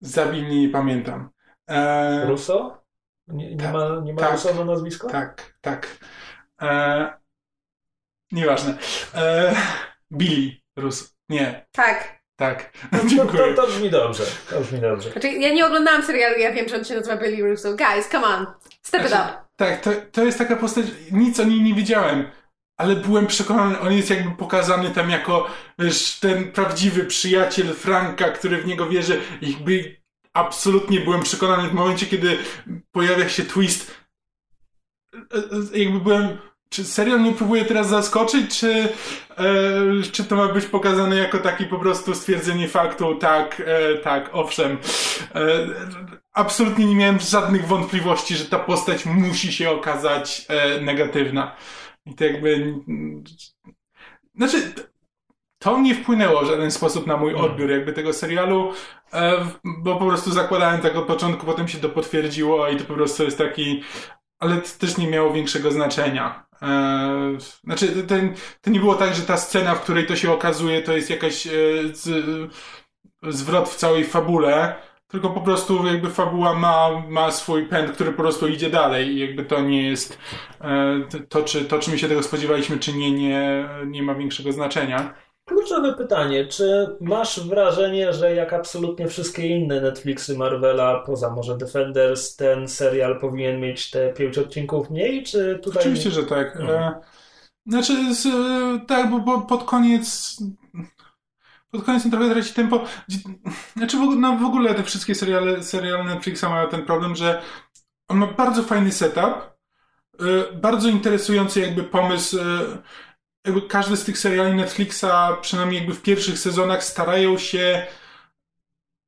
Zabij mnie, nie pamiętam. E, Russo? Nie, nie tak, ma, nie ma tak, Russo na nazwisko? Tak, tak. E, Nieważne. E, Billy Rus. Nie. Tak. Tak. Dziękuję. To, to, brzmi dobrze. To brzmi dobrze. Znaczy, ja nie oglądałam serialu, ja wiem, że on się nazywa Billy Russo. Guys, come on. Step znaczy, it up. Tak, to, to jest taka postać, nic o niej nie wiedziałem. Ale byłem przekonany, on jest jakby pokazany tam jako wiesz, ten prawdziwy przyjaciel Franka, który w niego wierzy. I jakby absolutnie byłem przekonany w momencie, kiedy pojawia się twist. E, e, jakby byłem czy serial mnie próbuje teraz zaskoczyć, czy, e, czy to ma być pokazane jako taki po prostu stwierdzenie faktu, tak, e, tak, owszem. E, absolutnie nie miałem żadnych wątpliwości, że ta postać musi się okazać e, negatywna. I to jakby... Znaczy, to nie wpłynęło w żaden sposób na mój odbiór jakby tego serialu, e, bo po prostu zakładałem tak od początku, potem się to potwierdziło i to po prostu jest taki ale to też nie miało większego znaczenia. Eee, znaczy, to, to nie było tak, że ta scena, w której to się okazuje, to jest jakaś e, z, zwrot w całej fabule, tylko po prostu jakby fabuła ma, ma swój pęd, który po prostu idzie dalej i jakby to nie jest e, to, czy, to, czy my się tego spodziewaliśmy, czy nie, nie, nie ma większego znaczenia. Kluczowe pytanie, czy masz wrażenie, że jak absolutnie wszystkie inne Netflixy Marvela, poza może Defenders, ten serial powinien mieć te pięć odcinków mniej, czy tutaj... Oczywiście, że tak. Hmm. Znaczy, z, tak, bo pod koniec pod koniec on trochę traci tempo. Znaczy w ogóle, no w ogóle te wszystkie seriale, seriale Netflixa mają ten problem, że on ma bardzo fajny setup, y, bardzo interesujący jakby pomysł jakby każdy z tych seriali Netflixa, przynajmniej jakby w pierwszych sezonach, starają się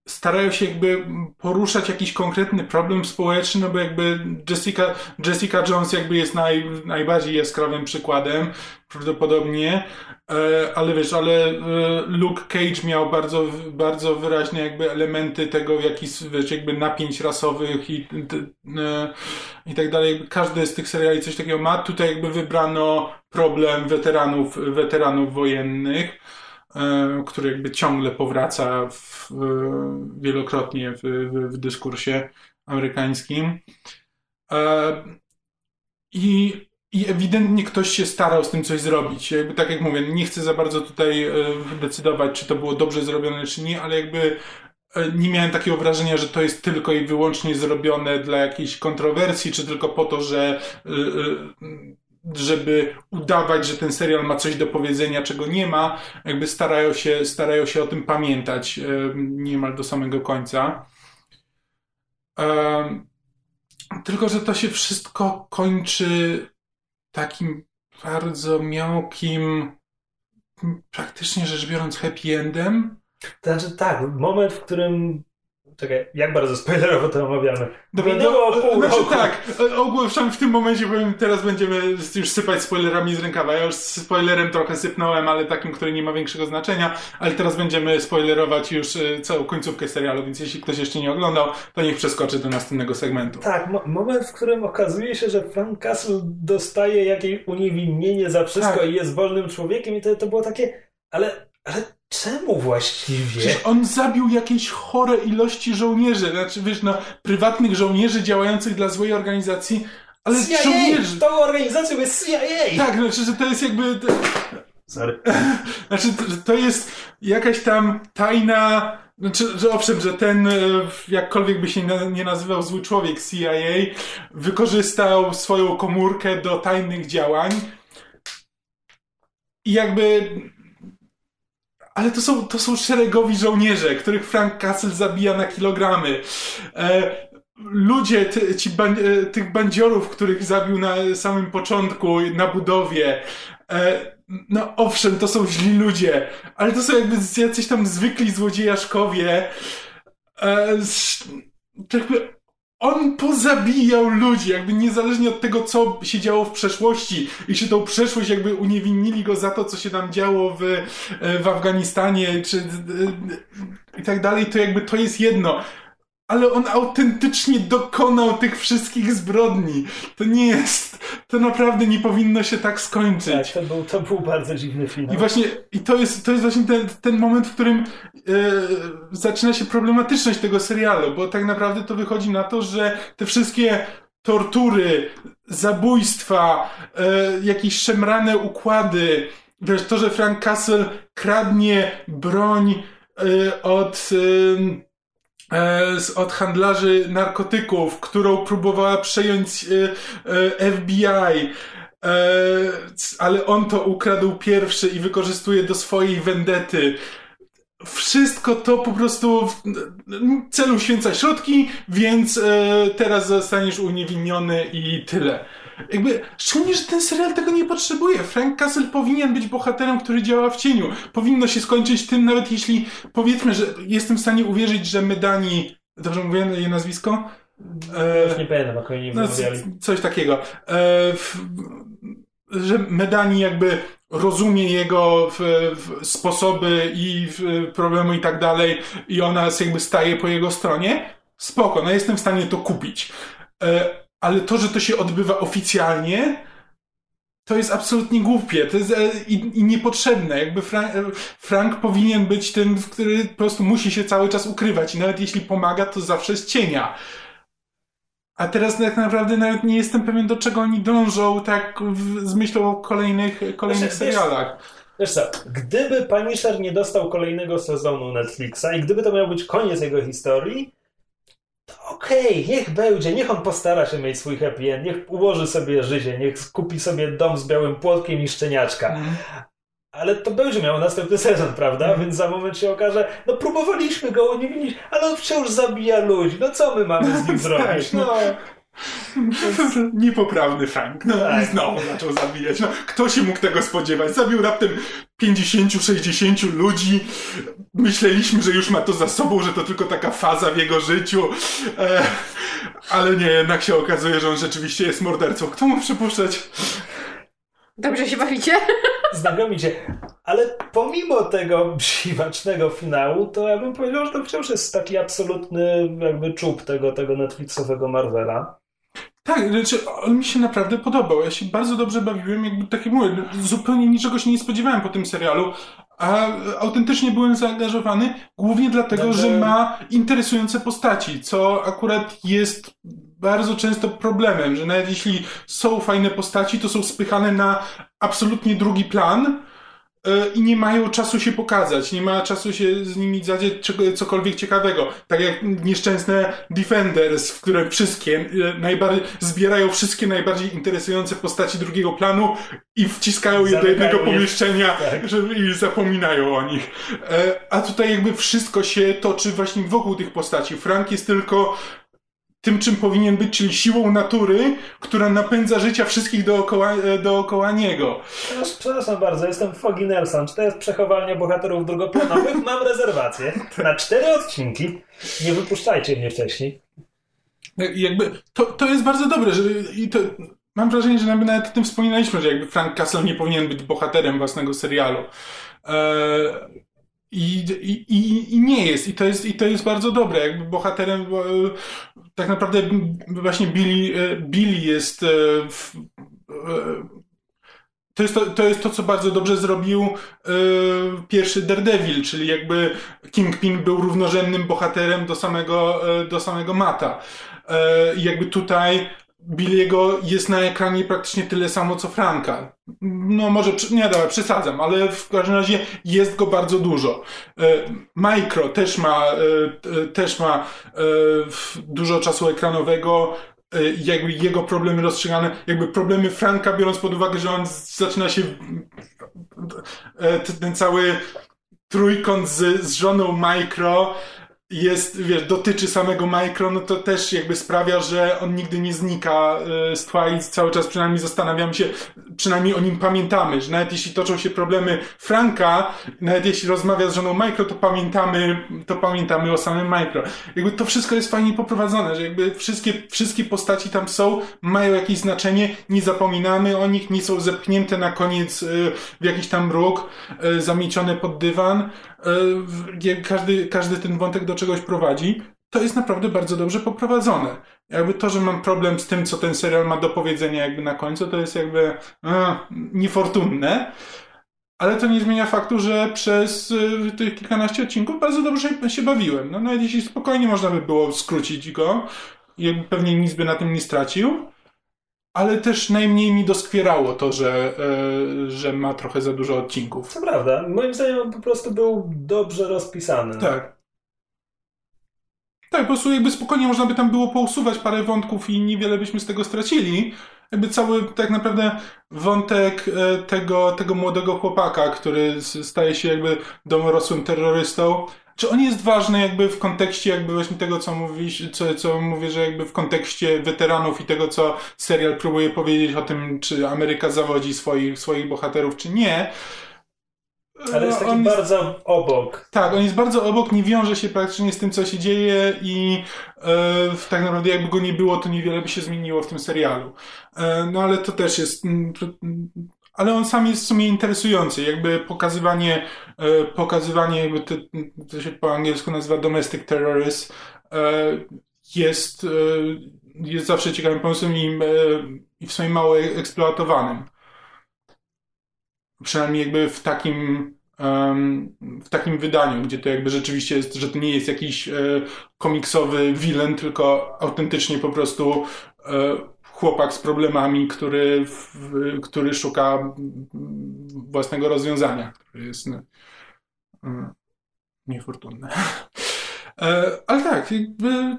starają się jakby poruszać jakiś konkretny problem społeczny, no bo jakby Jessica, Jessica Jones jakby jest naj, najbardziej jaskrawym przykładem, prawdopodobnie, e, ale wiesz, ale e, Luke Cage miał bardzo, bardzo wyraźne jakby elementy tego, jaki, wiesz, jakby napięć rasowych i, e, i tak dalej. Każdy z tych seriali coś takiego ma. Tutaj jakby wybrano problem weteranów, weteranów wojennych który jakby ciągle powraca w, wielokrotnie w, w, w dyskursie amerykańskim. E, I, I ewidentnie ktoś się starał z tym coś zrobić. Jakby tak jak mówię, nie chcę za bardzo tutaj e, decydować, czy to było dobrze zrobione, czy nie, ale jakby nie miałem takiego wrażenia, że to jest tylko i wyłącznie zrobione dla jakiejś kontrowersji, czy tylko po to, że żeby udawać, że ten serial ma coś do powiedzenia, czego nie ma, jakby starają się, starają się o tym pamiętać niemal do samego końca. Tylko, że to się wszystko kończy takim bardzo miałkim, praktycznie rzecz biorąc, happy endem. Znaczy tak, moment, w którym Czekaj, jak bardzo spoilerowo to omawiamy? Dobra, Minęło no, pół znaczy roku. tak, ogłaszam w tym momencie, powiem, teraz będziemy już sypać spoilerami z rękawa. Ja już spoilerem trochę sypnąłem, ale takim, który nie ma większego znaczenia, ale teraz będziemy spoilerować już e, całą końcówkę serialu, więc jeśli ktoś jeszcze nie oglądał, to niech przeskoczy do następnego segmentu. Tak, mo moment, w którym okazuje się, że Frank Castle dostaje jakieś uniewinnienie za wszystko tak. i jest wolnym człowiekiem i to, to było takie, ale, ale Czemu właściwie? Przecież on zabił jakieś chore ilości żołnierzy, znaczy wiesz, no, prywatnych żołnierzy działających dla złej organizacji, ale CIA! żołnierzy. Tą organizacją jest CIA! Tak, znaczy, że to jest jakby... Sorry. Znaczy, to jest jakaś tam tajna... Znaczy, że owszem, że ten, e, jakkolwiek by się nie nazywał zły człowiek CIA, wykorzystał swoją komórkę do tajnych działań i jakby ale to są, to są szeregowi żołnierze, których Frank Castle zabija na kilogramy. E, ludzie, ty, ci ban, e, tych bandziorów, których zabił na samym początku, na budowie. E, no owszem, to są źli ludzie, ale to są jakby jacyś tam zwykli złodziejaszkowie. E, jakby on pozabijał ludzi, jakby niezależnie od tego, co się działo w przeszłości i czy tą przeszłość jakby uniewinnili go za to, co się tam działo w, e, w Afganistanie, czy i tak dalej, to jakby to jest jedno ale on autentycznie dokonał tych wszystkich zbrodni. To nie jest, to naprawdę nie powinno się tak skończyć. Tak, to był, to był bardzo dziwny film. I właśnie, i to jest, to jest właśnie ten, ten moment, w którym yy, zaczyna się problematyczność tego serialu, bo tak naprawdę to wychodzi na to, że te wszystkie tortury, zabójstwa, yy, jakieś szemrane układy, wiesz, to, że Frank Castle kradnie broń yy, od E, od handlarzy narkotyków, którą próbowała przejąć e, e, FBI, ale on to ukradł pierwszy i wykorzystuje do swojej wendety. Wszystko to po prostu w celu święca środki, więc teraz zostaniesz uniewinniony i tyle. Jakby, szczególnie, że ten serial tego nie potrzebuje. Frank Castle powinien być bohaterem, który działa w cieniu. Powinno się skończyć tym, nawet jeśli powiedzmy, że jestem w stanie uwierzyć, że Medani, dobrze mówię jej nazwisko? E, Już nie pamiętam, jak oni no, Coś takiego. E, w, że Medani jakby rozumie jego w, w sposoby i problemy i tak dalej i ona jakby staje po jego stronie. Spoko, no jestem w stanie to kupić. E, ale to, że to się odbywa oficjalnie, to jest absolutnie głupie to jest, e, i, i niepotrzebne. Jakby Frank, e, Frank, powinien być tym, który po prostu musi się cały czas ukrywać i nawet jeśli pomaga, to zawsze z cienia. A teraz tak naprawdę nawet nie jestem pewien, do czego oni dążą tak w, z myślą o kolejnych, kolejnych wiesz, serialach. Wiesz co, gdyby Punisher nie dostał kolejnego sezonu Netflixa i gdyby to miał być koniec jego historii, okej, okay, niech będzie, niech on postara się mieć swój happy end, niech ułoży sobie życie, niech kupi sobie dom z białym płotkiem i szczeniaczka. Mm. Ale to będzie miało następny sezon, prawda? Mm. Więc za moment się okaże, no próbowaliśmy go uniewinnić, ale on wciąż zabija ludzi. No co my mamy z nim zrobić? No. Niepoprawny Frank. No Tak. i znowu zaczął zabijać. No, kto się mógł tego spodziewać? Zabił raptem 50-60 ludzi. Myśleliśmy, że już ma to za sobą, że to tylko taka faza w jego życiu. E, ale nie, jednak się okazuje, że on rzeczywiście jest mordercą. Kto mógł przypuszczać? Dobrze się bawicie? Znakomicie. Ale pomimo tego dziwacznego finału, to ja bym powiedział, że to wciąż jest taki absolutny jakby czub tego, tego Netflixowego Marvela. Tak, znaczy on mi się naprawdę podobał. Ja się bardzo dobrze bawiłem, jakby tak jak mówię, zupełnie niczego się nie spodziewałem po tym serialu, a autentycznie byłem zaangażowany, głównie dlatego, że ma interesujące postaci, co akurat jest bardzo często problemem, że nawet jeśli są fajne postaci, to są spychane na absolutnie drugi plan i nie mają czasu się pokazać, nie ma czasu się z nimi zadzieć czego- cokolwiek ciekawego. Tak jak nieszczęsne Defenders, w którym wszystkie e, najbardziej, zbierają wszystkie najbardziej interesujące postaci drugiego planu i wciskają je do jednego je. pomieszczenia Tak. żeby, i zapominają o nich. E, A tutaj jakby wszystko się toczy właśnie wokół tych postaci. Frank jest tylko tym, czym powinien być, czyli siłą natury, która napędza życia wszystkich dookoła, e, dookoła niego. Przepraszam bardzo, jestem Foggy Nelson. Czy to jest przechowalnia bohaterów drugoplanowych? Mam rezerwację na cztery odcinki. Nie wypuszczajcie mnie wcześniej. I Jakby to, to jest bardzo dobre, że i to, mam wrażenie, że nawet o tym wspominaliśmy, że jakby Frank Castle nie powinien być bohaterem własnego serialu. E, i, i, i, nie jest. I to jest, I to jest bardzo dobre. Jakby bohaterem e, tak naprawdę właśnie Billy, e, Billy jest e, w, to jest to, to jest to, co bardzo dobrze zrobił pierwszy Daredevil, czyli jakby Kingpin był równorzędnym bohaterem do samego, do samego Mata. I jakby tutaj Billiego jest na ekranie praktycznie tyle samo co Franka. No może, nie dobra, przesadzam, ale w każdym razie jest go bardzo dużo. E, Micro też ma, e, też ma e, dużo czasu ekranowego, jakby jego problemy rozstrzygane, jakby problemy Franka, biorąc pod uwagę, że on zaczyna się ten cały trójkąt z, z żoną Micro jest, wiesz, dotyczy samego Micro, no to też jakby sprawia, że on nigdy nie znika e, z tła cały czas przynajmniej zastanawiamy się, przynajmniej o nim pamiętamy, że nawet jeśli toczą się problemy Franka, nawet jeśli rozmawia z żoną Micro, to pamiętamy, to pamiętamy o samym Micro. Jakby to wszystko jest fajnie poprowadzone, że jakby wszystkie, wszystkie postaci tam są, mają jakieś znaczenie, nie zapominamy o nich, nie są zepchnięte na koniec e, w jakiś tam róg, e, zamiecione pod dywan. Każdy, każdy ten wątek do czegoś prowadzi. To jest naprawdę bardzo dobrze poprowadzone. Jakby to, że mam problem z tym, co ten serial ma do powiedzenia jakby na końcu, to jest jakby e, niefortunne. Ale to nie zmienia faktu, że przez y, tych kilkanaście odcinków bardzo dobrze się- się bawiłem. No nawet jeśli spokojnie można by było skrócić go, jakby pewnie nic by na tym nie stracił. Ale też najmniej mi doskwierało to, że, e, że ma trochę za dużo odcinków. Co prawda, moim zdaniem on po prostu był dobrze rozpisany. Tak. Tak, po prostu jakby spokojnie można by tam było pousuwać parę wątków i niewiele byśmy z tego stracili. Jakby cały tak naprawdę wątek e, tego, tego młodego chłopaka, który staje się jakby domorosłym terrorystą. Czy on jest ważny jakby w kontekście jakby właśnie tego, co mówisz, co, co mówię, że jakby w kontekście weteranów i tego, co serial próbuje powiedzieć o tym, czy Ameryka zawodzi swoich, swoich bohaterów, czy nie. Ale jest taki On jest- bardzo obok. tak, on jest bardzo obok, nie wiąże się praktycznie z tym, co się dzieje i e, tak naprawdę jakby go nie było, to niewiele by się zmieniło w tym serialu. E, no ale to też jest... mm, to- mm, Ale on sam jest w sumie interesujący, jakby pokazywanie, e, pokazywanie jakby te, to się po angielsku nazywa domestic terrorism, e, jest, e, jest zawsze ciekawym pomysłem i, e, i w sumie mało eksploatowanym. Przynajmniej jakby w takim w takim wydaniu, gdzie to jakby rzeczywiście jest, że to nie jest jakiś e, komiksowy villain, tylko autentycznie po prostu e, chłopak z problemami, który, który szuka własnego rozwiązania, który jest. E, ale tak, jakby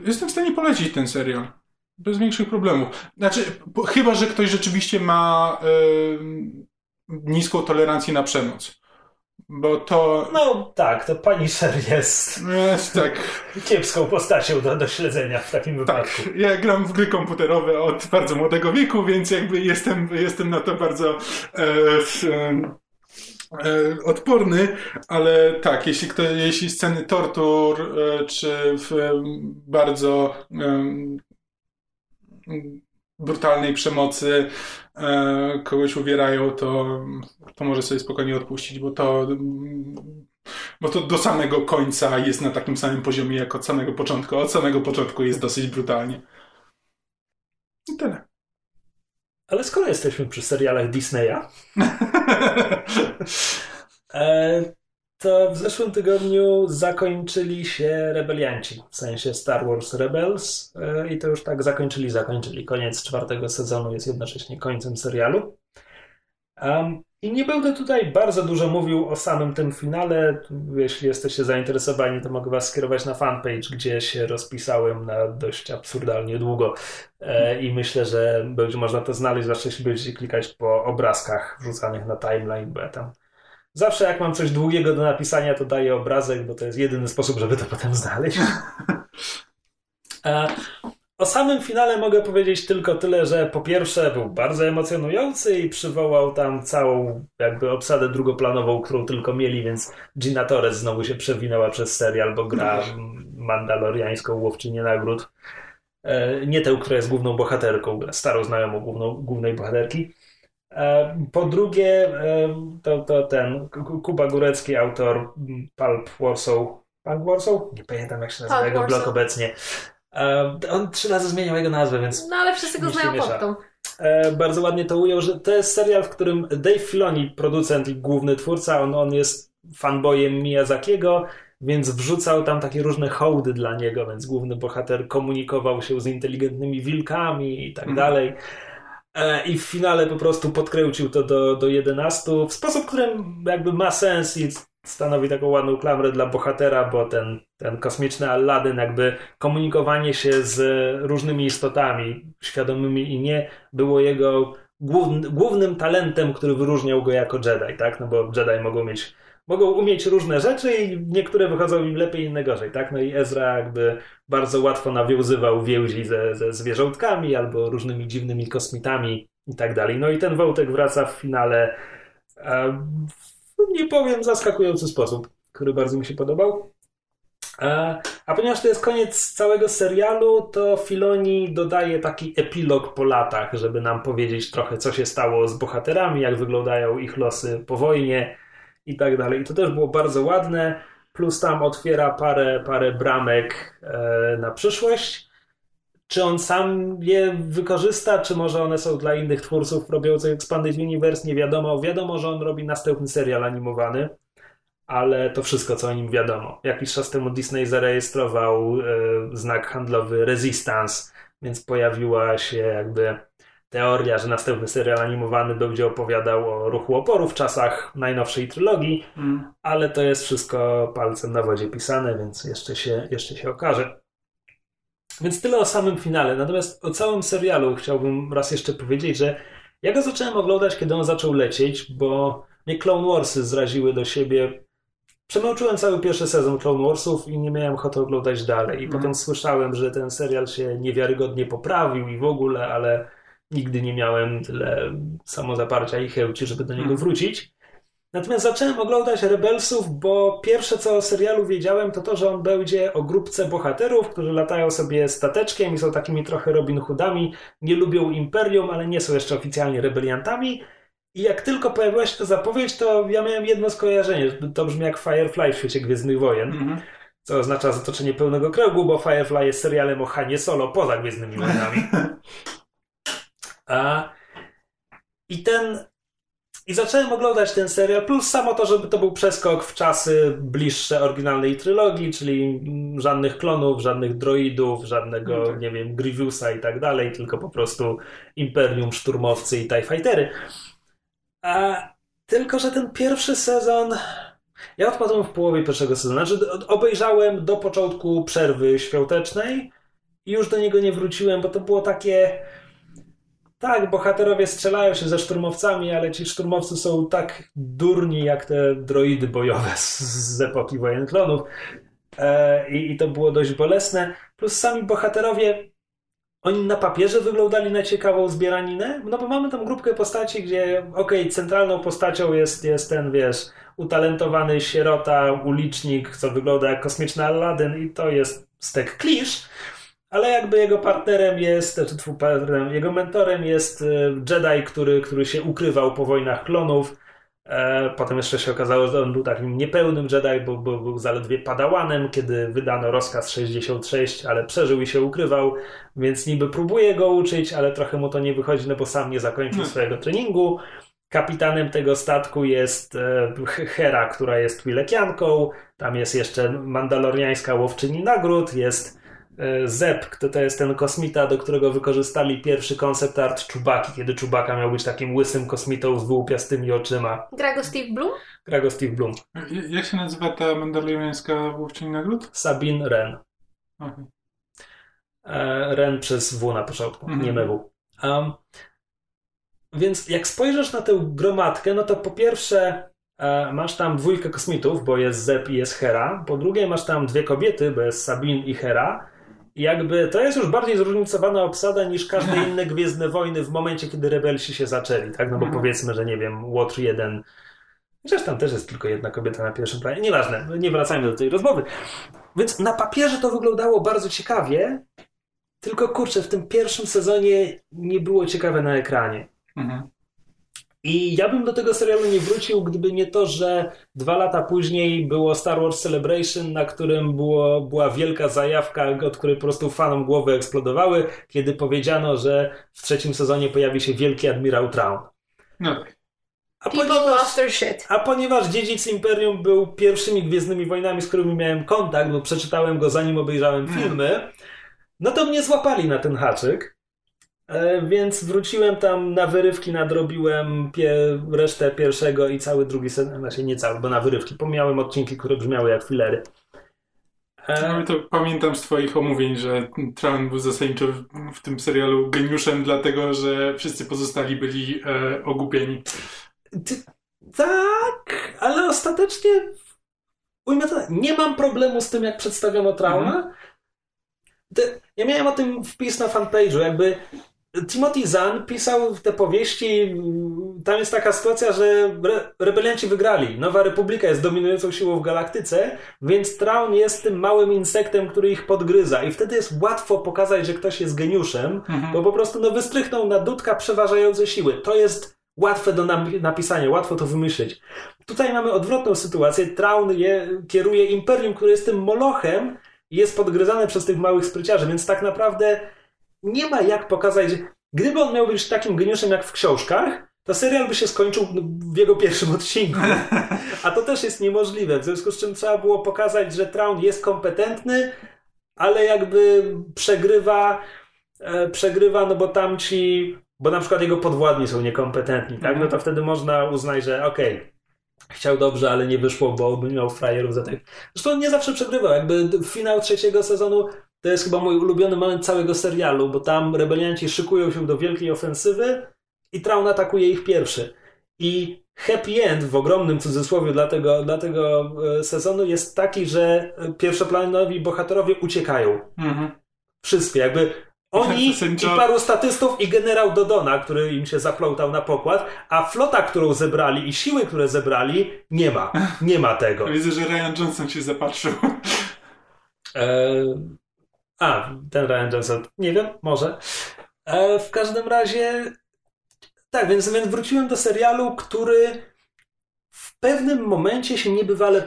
jestem w stanie polecić ten serial. Bez większych problemów. Znaczy, chyba, że ktoś rzeczywiście ma niską tolerancję na przemoc. Bo to. No tak, to Punisher jest. Jest tak. Kiepską postacią do, do śledzenia w takim wypadku. Tak, ja gram w gry komputerowe od bardzo młodego wieku, więc jakby jestem, jestem na to bardzo. E, e, odporny, ale tak, jeśli, kto, jeśli sceny tortur e, czy w bardzo brutalnej przemocy e, kogoś uwierają, to, to może sobie spokojnie odpuścić, bo to bo to do samego końca jest na takim samym poziomie jak od samego początku. Od samego początku jest dosyć brutalnie. I tyle. Ale skoro jesteśmy przy serialach Disneya, e, to w zeszłym tygodniu zakończyli się rebelianci, w sensie Star Wars Rebels e, i to już tak zakończyli, zakończyli. Koniec czwartego sezonu jest jednocześnie końcem serialu. Um, I nie będę tutaj bardzo dużo mówił o samym tym finale. Jeśli jesteście zainteresowani, to mogę Was skierować na fanpage, gdzie się rozpisałem na dość absurdalnie długo. E, I myślę, że będzie można to znaleźć, zwłaszcza jeśli będziecie klikać po obrazkach wrzucanych na timeline, bo ja tam zawsze jak mam coś długiego do napisania, to daję obrazek, bo to jest jedyny sposób, żeby to potem znaleźć. E, o samym finale mogę powiedzieć tylko tyle, że po pierwsze był bardzo emocjonujący i przywołał tam całą jakby obsadę drugoplanową, którą tylko mieli, więc Gina Torres znowu się przewinęła przez serial, bo gra mandaloriańską łowczynię nagród. E, nie tę, która jest główną bohaterką, starą znajomą główną, głównej bohaterki. E, po drugie, e, to, to ten Kuba Górecki, autor Pulp Warsaw. Pulp Warsaw? Nie pamiętam jak się nazywa jego blog obecnie. On trzy razy zmieniał jego nazwę, więc. No ale wszyscy go znają pod tą. Bardzo ładnie to ujął, że to jest serial, w którym Dave Filoni, producent i główny twórca, on, on jest fanboyem Miyazakiego, więc wrzucał tam takie różne hołdy dla niego, więc główny bohater komunikował się z inteligentnymi wilkami i tak mhm. dalej. E, I w finale po prostu podkręcił to do, do 11 w sposób, którym jakby ma sens i stanowi taką ładną klamrę dla bohatera, bo ten, ten kosmiczny Aladdin, jakby komunikowanie się z różnymi istotami, świadomymi i nie, było jego główny, głównym talentem, który wyróżniał go jako Jedi, tak? No bo Jedi mogą mieć mogą umieć różne rzeczy i niektóre wychodzą im lepiej, inne gorzej, tak? No i Ezra jakby bardzo łatwo nawiązywał więzi ze, ze zwierzątkami albo różnymi dziwnymi kosmitami i tak dalej. No i ten wątek wraca w finale nie powiem, zaskakujący sposób, który bardzo mi się podobał. A ponieważ to jest koniec całego serialu, to Filoni dodaje taki epilog po latach, żeby nam powiedzieć trochę, co się stało z bohaterami, jak wyglądają ich losy po wojnie i tak dalej. I to też było bardzo ładne, plus tam otwiera parę, parę bramek e, na przyszłość. Czy on sam je wykorzysta, czy może one są dla innych twórców robiących Expanded Universe, nie wiadomo. Wiadomo, że on robi następny serial animowany, ale to wszystko, co o nim wiadomo. Jakiś czas temu Disney zarejestrował e, znak handlowy Resistance, więc pojawiła się jakby teoria, że następny serial animowany będzie opowiadał o ruchu oporu w czasach najnowszej trylogii, mm. ale to jest wszystko palcem na wodzie pisane, więc jeszcze się, jeszcze się okaże. Więc tyle o samym finale. Natomiast o całym serialu chciałbym raz jeszcze powiedzieć, że ja go zacząłem oglądać, kiedy on zaczął lecieć, bo mnie Clone Warsy zraziły do siebie. Przemęczyłem cały pierwszy sezon Clone Warsów i nie miałem ochoty oglądać dalej. I mm. potem słyszałem, że ten serial się niewiarygodnie poprawił i w ogóle, ale nigdy nie miałem tyle samozaparcia i chęci, żeby do niego hmm. wrócić. Natomiast zacząłem oglądać Rebelsów, bo pierwsze co o serialu wiedziałem, to to, że on będzie o grupce bohaterów, którzy latają sobie stateczkiem i są takimi trochę Robin Hoodami, nie lubią Imperium, ale nie są jeszcze oficjalnie rebeliantami. I jak tylko pojawiła się ta zapowiedź, to ja miałem jedno skojarzenie. To brzmi jak Firefly w świecie Gwiezdnych Wojen. Mm -hmm. Co oznacza zatoczenie pełnego kręgu, bo Firefly jest serialem o Hanie Solo poza Gwiezdnymi Wojnami. A, I ten. I zacząłem oglądać ten serial, plus samo to, żeby to był przeskok w czasy bliższe oryginalnej trylogii, czyli żadnych klonów, żadnych droidów, żadnego, no tak. nie wiem, Grievousa i tak dalej, tylko po prostu Imperium, szturmowcy i TIE Fightery. A, tylko, że ten pierwszy sezon. Ja odpadłem w połowie pierwszego sezonu. Znaczy, obejrzałem do początku przerwy świątecznej i już do niego nie wróciłem, bo to było takie tak, bohaterowie strzelają się ze szturmowcami, ale ci szturmowcy są tak durni jak te droidy bojowe z, z epoki wojen klonów. E, i, I to było dość bolesne. Plus sami bohaterowie, oni na papierze wyglądali na ciekawą zbieraninę, no bo mamy tam grupkę postaci, gdzie okej, okay, centralną postacią jest, jest ten, wiesz, utalentowany sierota, ulicznik, co wygląda jak kosmiczny Aladdin i to jest stek klisz, ale jakby jego partnerem jest, czy twój partnerem, jego mentorem jest e, Jedi, który, który się ukrywał po wojnach klonów. E, potem jeszcze się okazało, że on był takim niepełnym Jedi, bo, bo był zaledwie padałanem, kiedy wydano rozkaz 66, ale przeżył i się ukrywał, więc niby próbuje go uczyć, ale trochę mu to nie wychodzi, no bo sam nie zakończył hmm. swojego treningu. Kapitanem tego statku jest e, Hera, która jest Twilekianką. Tam jest jeszcze mandaloriańska łowczyni nagród, jest Zep, to, to jest ten kosmita, do którego wykorzystali pierwszy koncept art Czubaki, kiedy Czubaka miał być takim łysym kosmitą z wyłupiastymi oczyma. Grago Steve Bloom? Grago Steve Bloom. Jak się nazywa ta mandaloriańska łowczyni nagród? Sabine Ren. Okay. E, Ren przez W na początku, mhm. nie mewu. Um, więc jak spojrzysz na tę gromadkę, no to po pierwsze e, masz tam dwójkę kosmitów, bo jest Zep i jest Hera. Po drugie masz tam dwie kobiety, bo jest Sabine i Hera jakby to jest już bardziej zróżnicowana obsada niż każde inne Gwiezdne Wojny w momencie, kiedy rebelsi się zaczęli, tak? No bo mhm. powiedzmy, że nie wiem, Łotr 1 Chociaż tam też jest tylko jedna kobieta na pierwszym planie. Nieważne, nie wracajmy do tej rozmowy. Więc na papierze to wyglądało bardzo ciekawie, tylko kurczę, w tym pierwszym sezonie nie było ciekawe na ekranie. Mhm. I ja bym do tego serialu nie wrócił, gdyby nie to, że dwa lata później było Star Wars Celebration, na którym było, była wielka zajawka, od której po prostu fanom głowy eksplodowały, kiedy powiedziano, że w trzecim sezonie pojawi się wielki admirał Traun. No. A ponieważ, a ponieważ Dziedzic Imperium był pierwszymi Gwiezdnymi Wojnami, z którymi miałem kontakt, bo przeczytałem go zanim obejrzałem hmm. filmy, no to mnie złapali na ten haczyk. E, więc wróciłem tam na wyrywki, nadrobiłem pie, resztę pierwszego i cały drugi sezon, znaczy nie cały, bo na wyrywki. Pomijałem odcinki, które brzmiały jak filery. E... No, to pamiętam z Twoich omówień, że Traun był zasadniczo w, tym serialu geniuszem, dlatego że wszyscy pozostali byli e, ogłupieni. Ty, tak, ale ostatecznie ujmę to, nie mam problemu z tym, jak przedstawiono Trauna. Mhm. Ja miałem o tym wpis na fanpage'u, jakby Timothy Zahn pisał te powieści, tam jest taka sytuacja, że re rebelianci wygrali. Nowa Republika jest dominującą siłą w galaktyce, więc Traun jest tym małym insektem, który ich podgryza. I wtedy jest łatwo pokazać, że ktoś jest geniuszem, mhm. bo po prostu no, wystrychnął na dudka przeważające siły. To jest łatwe do napisania, łatwo to wymyślić. Tutaj mamy odwrotną sytuację. Traun je, kieruje imperium, które jest tym molochem i jest podgryzany przez tych małych spryciarzy, więc tak naprawdę nie ma jak pokazać, gdyby on miał być takim geniuszem jak w książkach, to serial by się skończył w jego pierwszym odcinku. A to też jest niemożliwe, w związku z czym trzeba było pokazać, że Traun jest kompetentny, ale jakby przegrywa, e, przegrywa, no bo tamci, bo na przykład jego podwładni są niekompetentni, tak? No to wtedy można uznać, że okej, okay, chciał dobrze, ale nie wyszło, bo miał frajerów za tak. Zresztą nie zawsze przegrywał. Jakby finał trzeciego sezonu to jest chyba mój ulubiony moment całego serialu, bo tam rebelianci szykują się do wielkiej ofensywy i Traun atakuje ich pierwszy. I happy end w ogromnym cudzysłowie dla tego, dla tego e, sezonu jest taki, że pierwszoplanowi bohaterowie uciekają. Mhm. Wszystkie, jakby oni i paru statystów i generał Dodona, który im się zaplątał na pokład, a flota, którą zebrali i siły, które zebrali, nie ma. Nie ma tego. Widzę, że Ryan Johnson się zapatrzył. E... A, ten Ryan Johnson. Nie wiem, może. E, w każdym razie tak, więc, więc wróciłem do serialu, który w pewnym momencie się niebywale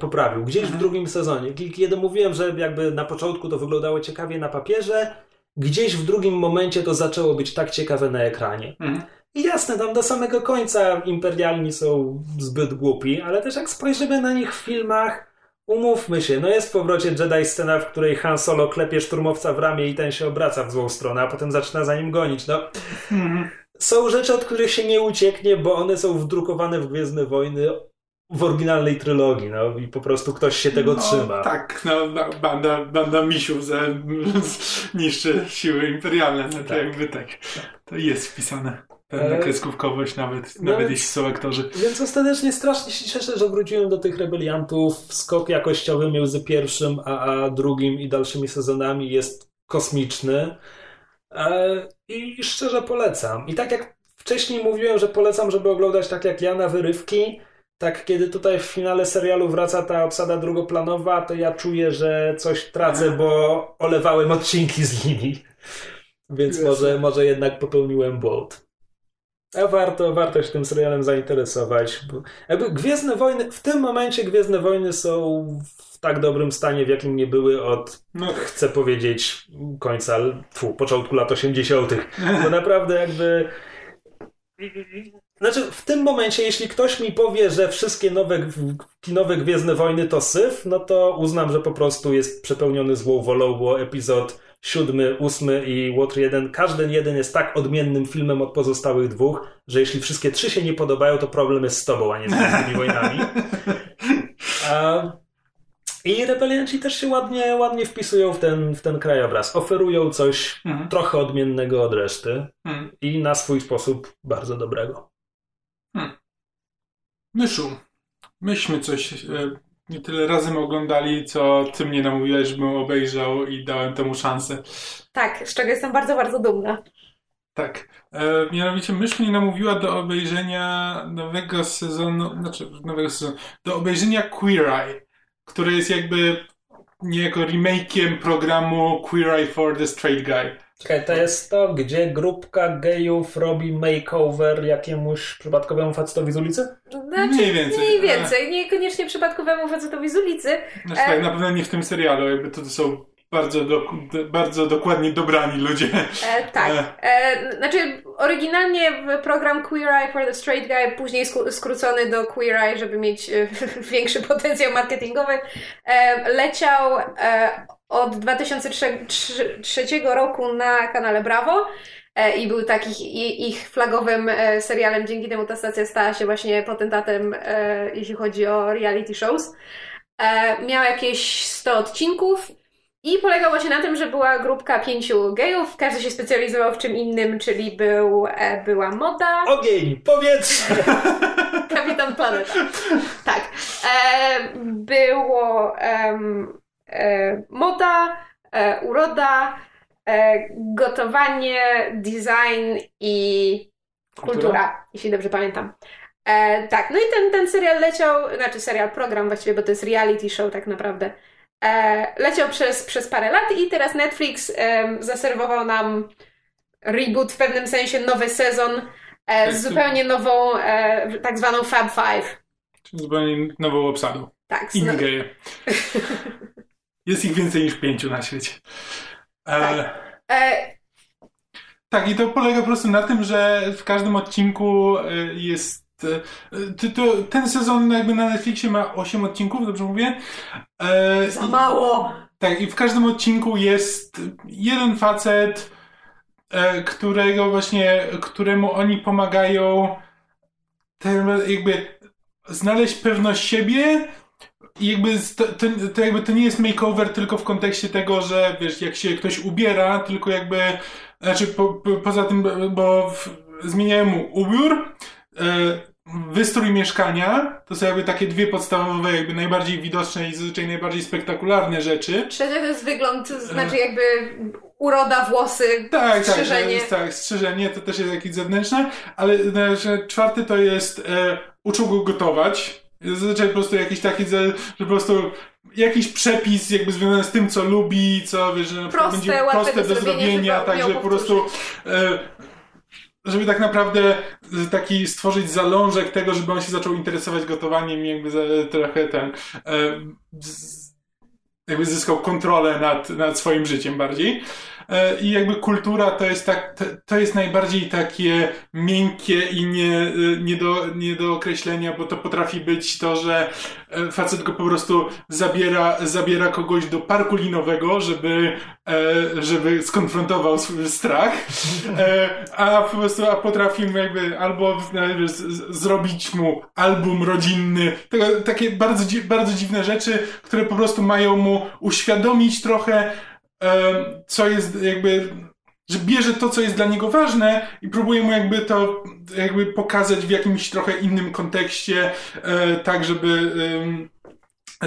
poprawił. Gdzieś w mhm. drugim sezonie. Kiedy mówiłem, że jakby na początku to wyglądało ciekawie na papierze, gdzieś w drugim momencie to zaczęło być tak ciekawe na ekranie. Mhm. I jasne, tam do samego końca imperialni są zbyt głupi, ale też jak spojrzymy na nich w filmach, umówmy się, no jest w powrocie Jedi scena, w której Han Solo klepie szturmowca w ramię i ten się obraca w złą stronę, a potem zaczyna za nim gonić. No, mhm. Są rzeczy, od których się nie ucieknie, bo one są wdrukowane w Gwiezdne Wojny w oryginalnej trylogii, no i po prostu ktoś się tego no, trzyma. Tak, no, banda, banda misiów za, niszczy siły imperialne, no to tak. jakby tak, to jest wpisane. Pewna kreskówkowość nawet, no, nawet jeśli są aktorzy. Więc ostatecznie strasznie się cieszę, że wróciłem do tych rebeliantów. Skok jakościowy między pierwszym a, a drugim i dalszymi sezonami jest kosmiczny. E, I szczerze polecam. I tak jak wcześniej mówiłem, że polecam, żeby oglądać tak jak ja na wyrywki, tak kiedy tutaj w finale serialu wraca ta obsada drugoplanowa, to ja czuję, że coś tracę, bo olewałem odcinki z nimi. Więc może, może jednak popełniłem błąd. A warto, warto się tym serialem zainteresować. Bo jakby Gwiezdne Wojny, w tym momencie Gwiezdne Wojny są w tak dobrym stanie, w jakim nie były od, no. chcę powiedzieć, końca, tfu, początku lat 80. Bo naprawdę jakby znaczy, w tym momencie, jeśli ktoś mi powie, że wszystkie nowe kinowe Gwiezdne Wojny to syf, no to uznam, że po prostu jest przepełniony złą wolą, bo epizod siódmy, ósmy i Water 1, każdy jeden jest tak odmiennym filmem od pozostałych dwóch, że jeśli wszystkie trzy się nie podobają, to problem jest z tobą, a nie z tymi wojnami. A... I rebelianci też się ładnie, ładnie wpisują w ten, w ten krajobraz. Oferują coś mhm. trochę odmiennego od reszty mhm. i na swój sposób bardzo dobrego. Hmm. Myszu, myśmy coś e, nie tyle razem oglądali, co ty mnie namówiłeś, żebym obejrzał i dałem temu szansę. Tak, z czego jestem bardzo, bardzo dumna. Tak. E, mianowicie mysz mnie namówiła do obejrzenia nowego sezonu, znaczy nowego sezonu, do obejrzenia Queer Eye, który jest jakby niejako remake'iem programu Queer Eye for the Straight Guy. Czekaj, to jest to, gdzie grupka gejów robi makeover jakiemuś przypadkowemu facetowi z ulicy? Znaczy, mniej więcej. Mniej więcej. Niekoniecznie przypadkowemu facetowi z ulicy. Znaczy, e... na pewno nie w tym serialu, jakby to, to są bardzo, do, bardzo dokładnie dobrani ludzie. E, tak. E. e, znaczy, oryginalnie program Queer Eye for the Straight Guy, później skrócony do Queer Eye, żeby mieć e, większy potencjał marketingowy, e, leciał e, od 2003 roku na kanale Bravo e, i był takich ich flagowym e, serialem. Dzięki temu ta stacja stała się właśnie potentatem, e, jeśli chodzi o reality shows. Miał jakieś 100 odcinków. I polegał właśnie na tym, że była grupka pięciu gejów, każdy się specjalizował w czym innym, czyli był, była moda. Ogień, powietrze! Kapitan Planeta. Tak. było um, moda, e, uroda, e, gotowanie, design i kultura, kultura jeśli dobrze pamiętam. E, tak, no i ten, ten serial leciał, znaczy serial, program właściwie, bo to jest reality show tak naprawdę. E, leciał przez, przez parę lat i teraz Netflix e, zaserwował nam reboot w pewnym sensie, nowy sezon z zupełnie nową, tak zwaną Fab Five. Czyli zupełnie nową obsadą. Tak. Inni geje. Jest ich więcej niż pięciu na świecie. E, tak. E... tak, i to polega po prostu na tym, że w każdym odcinku e, jest. E, to, to, ten sezon jakby na Netflixie ma 8 odcinków, dobrze mówię? E, Za mało! tak, i w każdym odcinku jest jeden facet, którego właśnie, któremu oni pomagają jakby znaleźć pewność siebie, i jakby to, to, jakby to nie jest makeover tylko w kontekście tego, że wiesz, jak się ktoś ubiera, tylko jakby, znaczy po, po, poza tym, bo w, zmieniają mu ubiór, e, wystrój mieszkania, to są jakby takie dwie podstawowe, jakby najbardziej widoczne i zazwyczaj najbardziej spektakularne rzeczy. Trzecia to jest wygląd, to znaczy jakby uroda, włosy, tak, strzyżenie. Tak, tak, strzyżenie to też jest jakieś zewnętrzne, ale znaczy, czwarty to jest e, go gotować, Zazwyczaj po prostu jakiś taki, że po prostu jakiś przepis jakby związany z tym, co lubi, co wiesz, że proste, będzie proste do, do zrobienia, tak, że po prostu e, żeby tak naprawdę taki stworzyć zalążek tego, żeby on się zaczął interesować gotowaniem i jakby za, trochę ten e, jakby zyskał kontrolę nad, nad swoim życiem bardziej. E, I jakby kultura to jest tak, to, jest najbardziej takie miękkie i nie, e, nie, do, nie do określenia, bo to potrafi być to, że e, facet go po prostu zabiera, zabiera kogoś do parku linowego, żeby, żeby skonfrontował swój strach, a po prostu a potrafi mu jakby albo zrobić mu album rodzinny, takie bardzo, bardzo dziwne rzeczy, które po prostu mają mu uświadomić trochę, co jest jakby, że bierze to, co jest dla niego ważne i próbuje mu jakby to jakby pokazać w jakimś trochę innym kontekście, e, tak żeby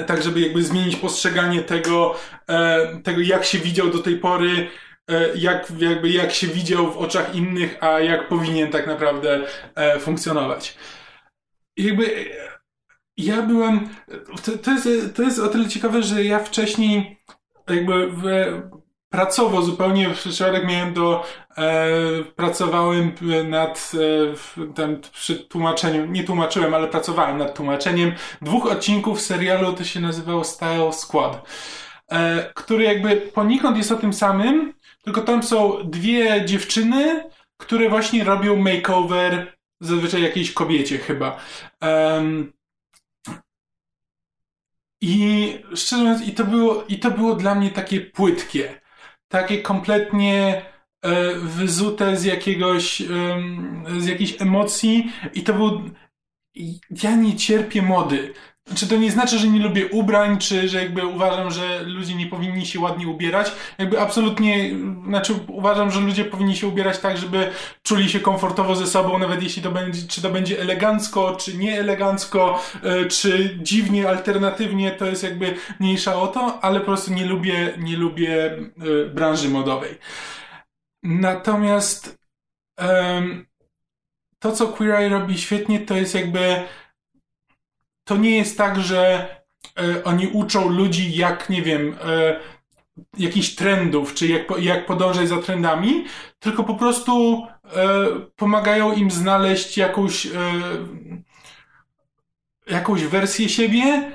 tak żeby jakby zmienić postrzeganie tego, e, tego jak się widział do tej pory, e, jak, jakby jak się widział w oczach innych, a jak powinien tak naprawdę funkcjonować. Jakby ja byłem, to, to, jest, to jest o tyle ciekawe, że ja wcześniej jakby w, pracowo zupełnie w przypadek miałem do, e, pracowałem nad e, tam, przy tłumaczeniu, nie tłumaczyłem, ale pracowałem nad tłumaczeniem dwóch odcinków serialu, to się nazywało Style Squad, e, który jakby ponikąd jest o tym samym, tylko tam są dwie dziewczyny, które właśnie robią makeover zazwyczaj jakiejś kobiecie chyba. Um, i szczerze mówiąc, i to było, i to było dla mnie takie płytkie. Takie kompletnie e, wyzute z jakiegoś, z jakiejś emocji i to był, ja nie cierpię mody. Czy to nie znaczy, że nie lubię ubrań, czy że jakby uważam, że ludzie nie powinni się ładnie ubierać? Jakby absolutnie, znaczy uważam, że ludzie powinni się ubierać tak, żeby czuli się komfortowo ze sobą, nawet jeśli to będzie, czy to będzie elegancko, czy nie elegancko, e, czy dziwnie, alternatywnie, to jest jakby mniejsza o to, ale po prostu nie lubię, nie lubię e, branży modowej. Natomiast to, co Queer Eye robi świetnie, to jest jakby to nie jest tak, że e, oni uczą ludzi, jak, nie wiem, e, jakichś trendów, czy jak, jak podążać za trendami, tylko po prostu e, pomagają im znaleźć jakąś, jakąś wersję siebie,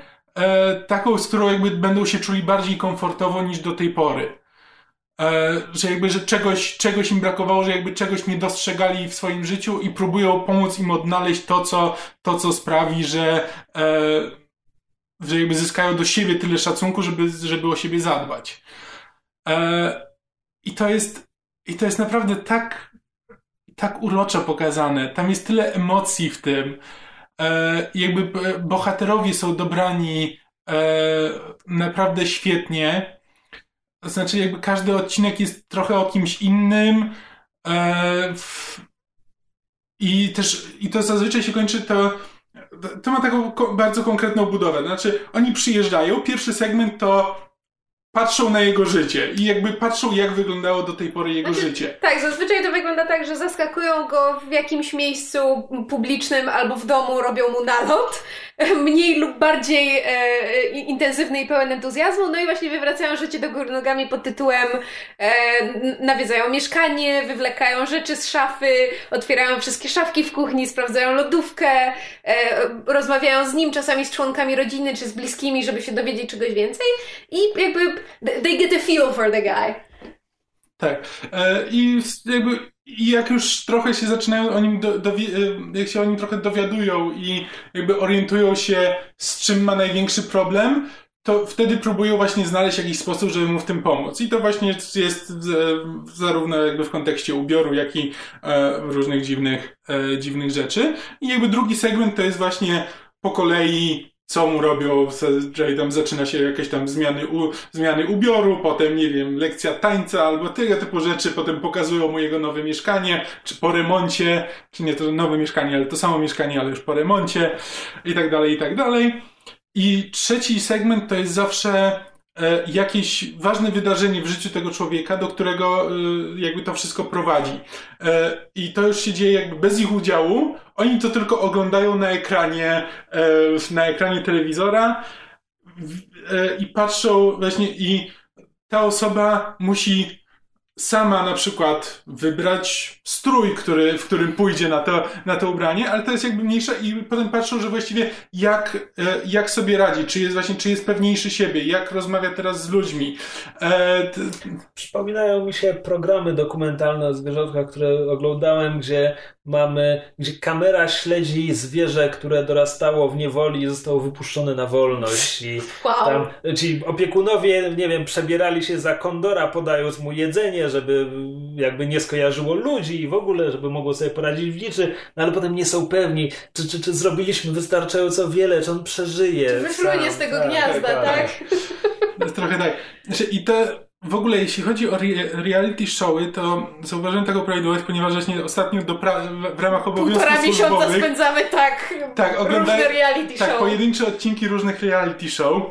taką, z którą jakby będą się czuli bardziej komfortowo niż do tej pory. E, że jakby, że czegoś, czegoś im brakowało, że jakby czegoś nie dostrzegali w swoim życiu i próbują pomóc im odnaleźć to, co, to, co sprawi, że, e, że jakby zyskają do siebie tyle szacunku, żeby, żeby o siebie zadbać. E, I to jest, i to jest naprawdę tak, tak uroczo pokazane. Tam jest tyle emocji w tym. jakby bohaterowie są dobrani naprawdę świetnie. To znaczy, jakby każdy odcinek jest trochę o kimś innym. E, w, I też, i to zazwyczaj się kończy to. To ma taką ko bardzo konkretną budowę. Znaczy, oni przyjeżdżają, pierwszy segment to patrzą na jego życie i jakby patrzą, jak wyglądało do tej pory jego znaczy, życie. Tak, zazwyczaj to wygląda tak, że zaskakują go w jakimś miejscu publicznym albo w domu, robią mu nalot, mniej lub bardziej e, intensywny i pełen entuzjazmu, no i właśnie wywracają życie do góry nogami pod tytułem e, nawiedzają mieszkanie, wywlekają rzeczy z szafy, otwierają wszystkie szafki w kuchni, sprawdzają lodówkę, e, rozmawiają z nim, czasami z członkami rodziny czy z bliskimi, żeby się dowiedzieć czegoś więcej i jakby they get a feel for the guy. Tak. E, I jakby jak już trochę się zaczynają o nim, do, do, e, jak się o nim trochę dowiadują i jakby orientują się, z czym ma największy problem, to wtedy próbują właśnie znaleźć jakiś sposób, żeby mu w tym pomóc. I to właśnie jest zarówno jakby w kontekście ubioru, jak i e, różnych dziwnych, dziwnych rzeczy. I jakby drugi segment to jest właśnie po kolei co mu robią, że tam zaczyna się jakieś tam zmiany, u, zmiany ubioru, potem, nie wiem, lekcja tańca albo tego typu rzeczy, potem pokazują mu jego nowe mieszkanie, czy po remoncie, czy nie to nowe mieszkanie, ale to samo mieszkanie, ale już po remoncie i tak dalej, i tak dalej. I trzeci segment to jest zawsze jakieś ważne wydarzenie w życiu tego człowieka, do którego e, jakby to wszystko prowadzi. E, I to już się dzieje jakby bez ich udziału. Oni to tylko oglądają na ekranie, na ekranie telewizora i patrzą właśnie i ta osoba musi sama na przykład wybrać strój, który, w którym pójdzie na to, na to ubranie, ale to jest jakby mniejsza i potem patrzą, że właściwie jak, e, jak sobie radzi, czy jest właśnie, czy jest pewniejszy siebie, jak rozmawia teraz z ludźmi. E, t... Przypominają mi się programy dokumentalne o zwierzątkach, które oglądałem, gdzie mamy, gdzie kamera śledzi zwierzę, które dorastało w niewoli i zostało wypuszczone na wolność i wow. tam, ci opiekunowie, nie wiem, przebierali się za kondora, podając mu jedzenie, żeby jakby nie skojarzyło ludzi i w ogóle, żeby mogło sobie poradzić w liczy, no ale potem nie są pewni, czy, czy, czy zrobiliśmy wystarczająco wiele, czy on przeżyje. Czy wyfrunie z tego tak, gniazda, tak? tak? tak. To jest trochę tak. Znaczy, I to w ogóle, jeśli chodzi o reality showy, to zauważyłem tego prawidłowość, ponieważ właśnie ostatnio do w ramach obowiązków Półtora miesiąca spędzamy tak, tak różne reality tak, show. Tak, pojedyncze odcinki różnych reality show.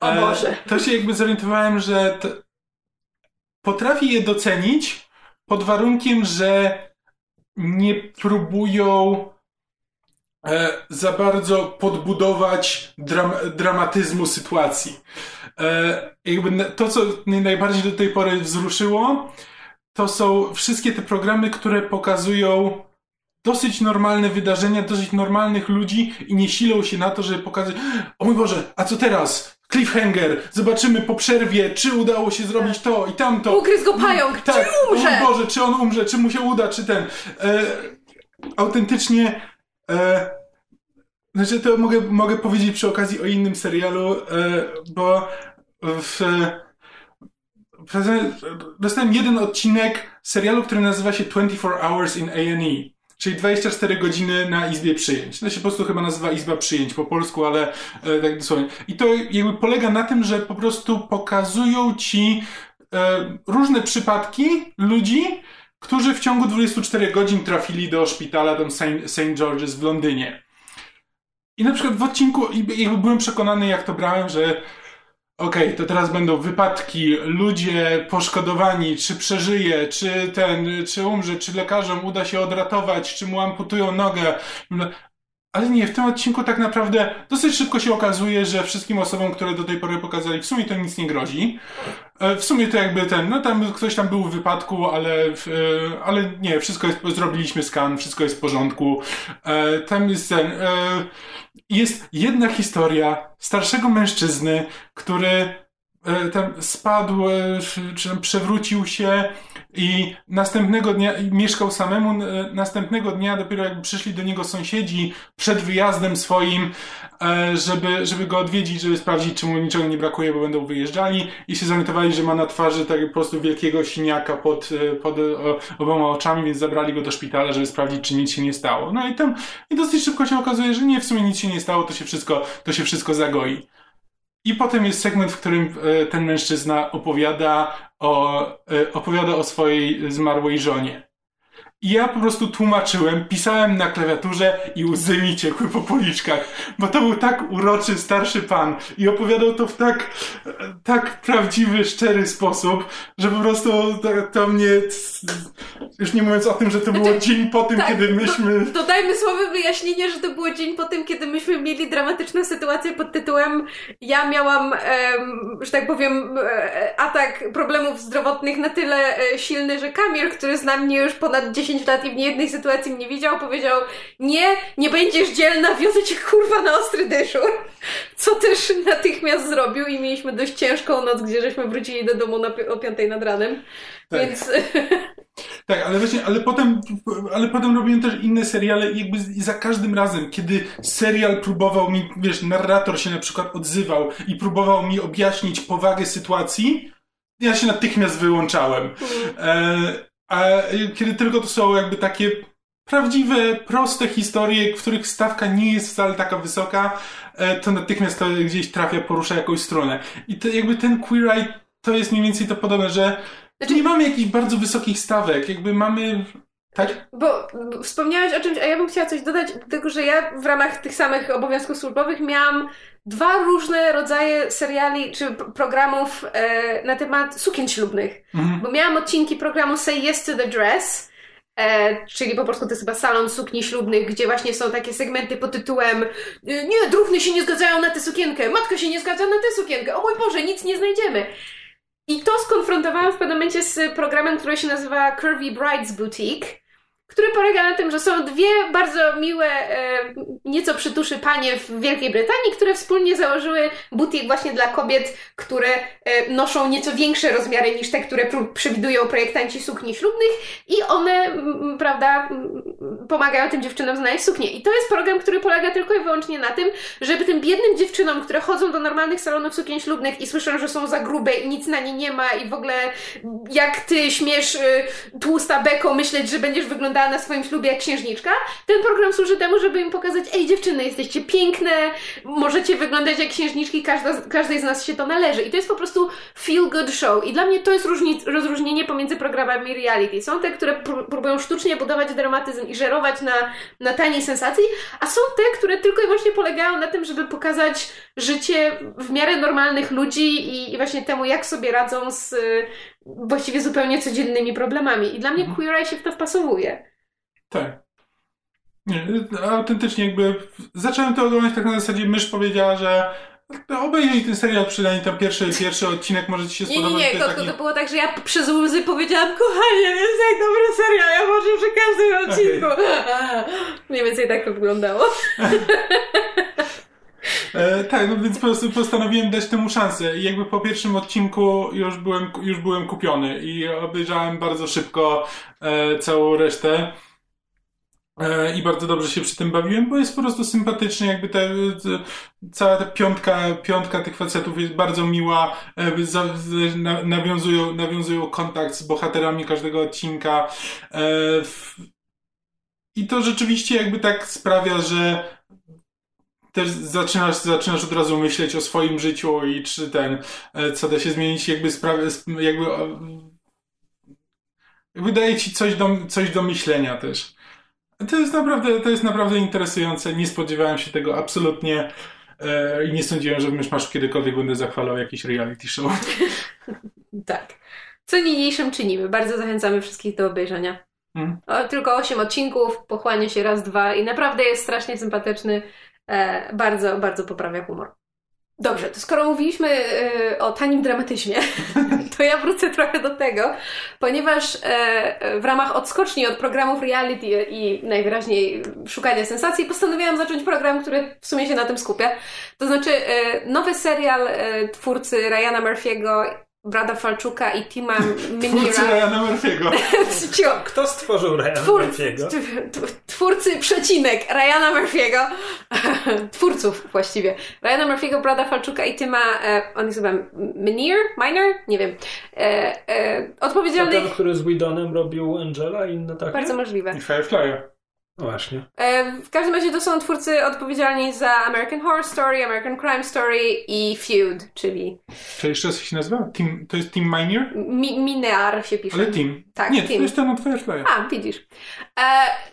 O Boże. E, to się jakby zorientowałem, że potrafię je docenić pod warunkiem, że nie próbują e, za bardzo podbudować dram dramatyzmu sytuacji. E, jakby to, co mnie najbardziej do tej pory wzruszyło, to są wszystkie te programy, które pokazują dosyć normalne wydarzenia, dosyć normalnych ludzi i nie silą się na to, żeby pokazać, o mój Boże, a co teraz? Cliffhanger, zobaczymy po przerwie, czy udało się zrobić to i tamto. Ugryz go pająk, tak. czy umrze? O mój Boże, czy on umrze, czy mu się uda, czy ten. E, autentycznie e, znaczy, to mogę, mogę powiedzieć przy okazji o innym serialu, e, bo w, dostałem jeden odcinek serialu, który nazywa się 24 Hours in A&E. Czyli 24 godziny na izbie przyjęć. To się po prostu chyba nazywa izba przyjęć po polsku, ale e, tak dosłownie. I to jakby polega na tym, że po prostu pokazują ci e, różne przypadki ludzi, którzy w ciągu 24 godzin trafili do szpitala tam St. George's w Londynie. I na przykład w odcinku jakby byłem przekonany, jak to brałem, że okej, okay, to teraz będą wypadki, ludzie poszkodowani, czy przeżyje, czy ten, czy umrze, czy lekarzom uda się odratować, czy mu amputują nogę. Ale nie, w tym odcinku tak naprawdę dosyć szybko się okazuje, że wszystkim osobom, które do tej pory pokazali, w sumie to nic nie grozi. E, w sumie to jakby ten, no tam ktoś tam był w wypadku, ale, e, ale nie, wszystko jest, zrobiliśmy skan, wszystko jest w porządku. E, tam jest ten, jest jedna historia starszego mężczyzny, który tam spadł, czy tam przewrócił się, i następnego dnia mieszkał samemu, następnego dnia dopiero jakby przyszli do niego sąsiedzi przed wyjazdem swoim, e, żeby, żeby go odwiedzić, żeby sprawdzić, czy mu niczego nie brakuje, bo będą wyjeżdżali i się zorientowali, że ma na twarzy tak po prostu wielkiego siniaka pod, e, pod oboma oczami, więc zabrali go do szpitala, żeby sprawdzić, czy nic się nie stało. No i tam i dosyć szybko się okazuje, że nie, w sumie nic się nie stało, to się wszystko, to się wszystko zagoi. I potem jest segment, w którym e, ten mężczyzna opowiada o, e, opowiada o swojej zmarłej żonie. I ja po prostu tłumaczyłem, pisałem na klawiaturze i łzy mi ciekły po policzkach, bo to był tak uroczy starszy pan i opowiadał to w tak, tak prawdziwy, szczery sposób, że po prostu to, to mnie, już nie mówiąc o tym, że to było znaczy, dzień po tym, tak, kiedy myśmy... Do, dodajmy słowy wyjaśnienie, że to było dzień po tym, kiedy myśmy mieli dramatyczną sytuację pod tytułem ja miałam, em, że tak powiem, e, atak problemów zdrowotnych na tyle e, silny, że Kamil, który zna mnie już ponad 10 10 lat i w niejednej sytuacji mnie widział, powiedział nie, nie będziesz dzielna, wiozę cię kurwa na ostry dyszur. Co też natychmiast zrobił i mieliśmy dość ciężką noc, gdzie żeśmy wrócili do domu na, o 5 nad ranem. Tak. Więc... Tak, ale właśnie, ale potem, ale potem robiłem też inne seriale i jakby za każdym razem, kiedy serial próbował mi, wiesz, narrator się na przykład odzywał i próbował mi objaśnić powagę sytuacji, ja się natychmiast wyłączałem. Mm. E, a kiedy tylko to są jakby takie prawdziwe, proste historie, w których stawka nie jest wcale taka wysoka, e, to natychmiast to gdzieś trafia, porusza jakąś stronę. I to jakby ten Queer Eye to jest mniej więcej to podobne, że znaczy... nie mamy jakichś bardzo wysokich stawek, jakby mamy tak? Bo wspomniałeś o czymś, a ja bym chciała coś dodać, tylko że ja w ramach tych samych obowiązków służbowych miałam dwa różne rodzaje seriali czy programów e, na temat sukien ślubnych. Mhm. Bo miałam odcinki programu Say Yes to the Dress, E, czyli po prostu to jest chyba salon sukni ślubnych, gdzie właśnie są takie segmenty pod tytułem e, Nie, druhny się nie zgadzają na tę sukienkę, matka się nie zgadza na tę sukienkę, o mój Boże, nic nie znajdziemy. I to skonfrontowałam w pewnym momencie z programem, który się nazywa Curvy Brides Boutique który polega na tym, że są dwie bardzo miłe, e, nieco przytuszy panie w Wielkiej Brytanii, które wspólnie założyły butik właśnie dla kobiet, które e, noszą nieco większe rozmiary niż te, które przewidują projektanci sukni ślubnych i one, prawda, pomagają tym dziewczynom znaleźć suknię. I to jest program, który polega tylko i wyłącznie na tym, żeby tym biednym dziewczynom, które chodzą do normalnych salonów sukien ślubnych i słyszą, że są za grube i nic na nie nie ma i w ogóle jak ty śmiesz y, tłusta beko myśleć, że będziesz wyglądała na swoim ślubie jak księżniczka. Ten program służy temu, żeby im pokazać, ej dziewczyny, jesteście piękne, możecie wyglądać jak księżniczki, każda, każdej z nas się to należy. I to jest po prostu feel good show. I dla mnie to jest różnic, rozróżnienie pomiędzy programami reality. Są te, które próbują sztucznie budować dramatyzm i żerować na, na taniej sensacji, a są te, które tylko i wyłącznie polegają na tym, żeby pokazać życie w miarę normalnych ludzi i, i właśnie temu, jak sobie radzą z właściwie zupełnie codziennymi problemami. I dla mnie mhm. Queer Eye się w to wpasowuje. Tak. Nie, autentycznie jakby zacząłem to oglądać tak na zasadzie mysz powiedziała, że obejrzyj ten serial, przynajmniej tam pierwszy, pierwszy odcinek może ci się spodobać. Nie, nie, nie, to, taki... to było tak, że ja przez łzy powiedziałam, kochanie, jest jak dobry serial, ja może przy każdym odcinku. Okay. Mniej więcej tak to wyglądało. E, tak, no więc po prostu postanowiłem dać temu szansę. I jakby po pierwszym odcinku już byłem, już byłem kupiony i obejrzałem bardzo szybko e, całą resztę. E, I bardzo dobrze się przy tym bawiłem, bo jest po prostu sympatyczny, jakby te cała ta piątka, piątka tych facetów jest bardzo miła, e, nawiązują, nawiązują kontakt z bohaterami każdego odcinka. E, I to rzeczywiście jakby tak sprawia, że też zaczynasz, zaczynasz od razu myśleć o swoim życiu i czy ten, co da się zmienić, jakby sprawia, jakby wydaje ci coś do, coś do myślenia też. To jest naprawdę, to jest naprawdę interesujące. Nie spodziewałem się tego absolutnie e, i nie sądziłem, że w Myszmaszu kiedykolwiek będę zachwalał jakiś reality show. tak. Co niniejszym czynimy. Bardzo zachęcamy wszystkich do obejrzenia. Hmm. O, tylko 8 odcinków, pochłania się raz, dwa i naprawdę jest strasznie sympatyczny. E, bardzo, bardzo poprawia humor. Dobrze, to skoro mówiliśmy y, o tanim dramatyzmie, to ja wrócę trochę do tego, ponieważ y, w ramach odskoczni od programów reality i najwyraźniej szukania sensacji postanowiłam zacząć program, który w sumie się na tym skupia. To znaczy y, nowy serial twórcy Ryana Murphy'ego Brada Falczuka i Tima Minira. Twórcy Ryana Murphy'ego. Kto stworzył Ryana Twór... Murphy'ego? Twórcy przecinek Ryana Murphy'ego. Twórców właściwie. Ryana Murphy'ego, Brada Falczuka i Tima, e, on jest chyba Minir? Minor? Nie wiem. E, e, odpowiedzialny... ten, który z Widonem robił Angela i inne takie? Bardzo możliwe. I Firefly. No właśnie. E, w każdym razie to są twórcy odpowiedzialni za American Horror Story, American Crime Story i Feud, czyli... Czy jeszcze raz się nazywa? Team, to jest Team Miner? Mi, Minear się pisze. Ale Team. Tak, Nie, team. to jest ten od Firefly. A, widzisz. E,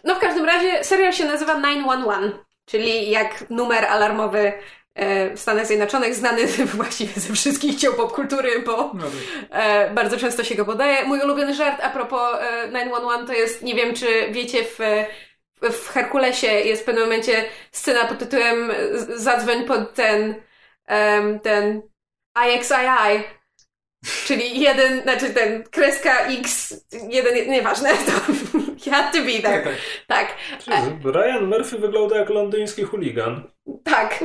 no w każdym razie serial się nazywa 911, czyli jak numer alarmowy e, w Stanach Zjednoczonych, znany właściwie ze wszystkich dzieł popkultury, bo no tak. e, bardzo często się go podaje. Mój ulubiony żart a propos e, 911 to jest, nie wiem czy wiecie, w w Herkulesie jest w pewnym momencie scena pod tytułem Zadzwoń pod ten um, ten IXII, czyli jeden, znaczy ten kreska X, jeden, nieważne, to had to be there. Tak. tak. Ryan Murphy wygląda jak londyński chuligan. Tak.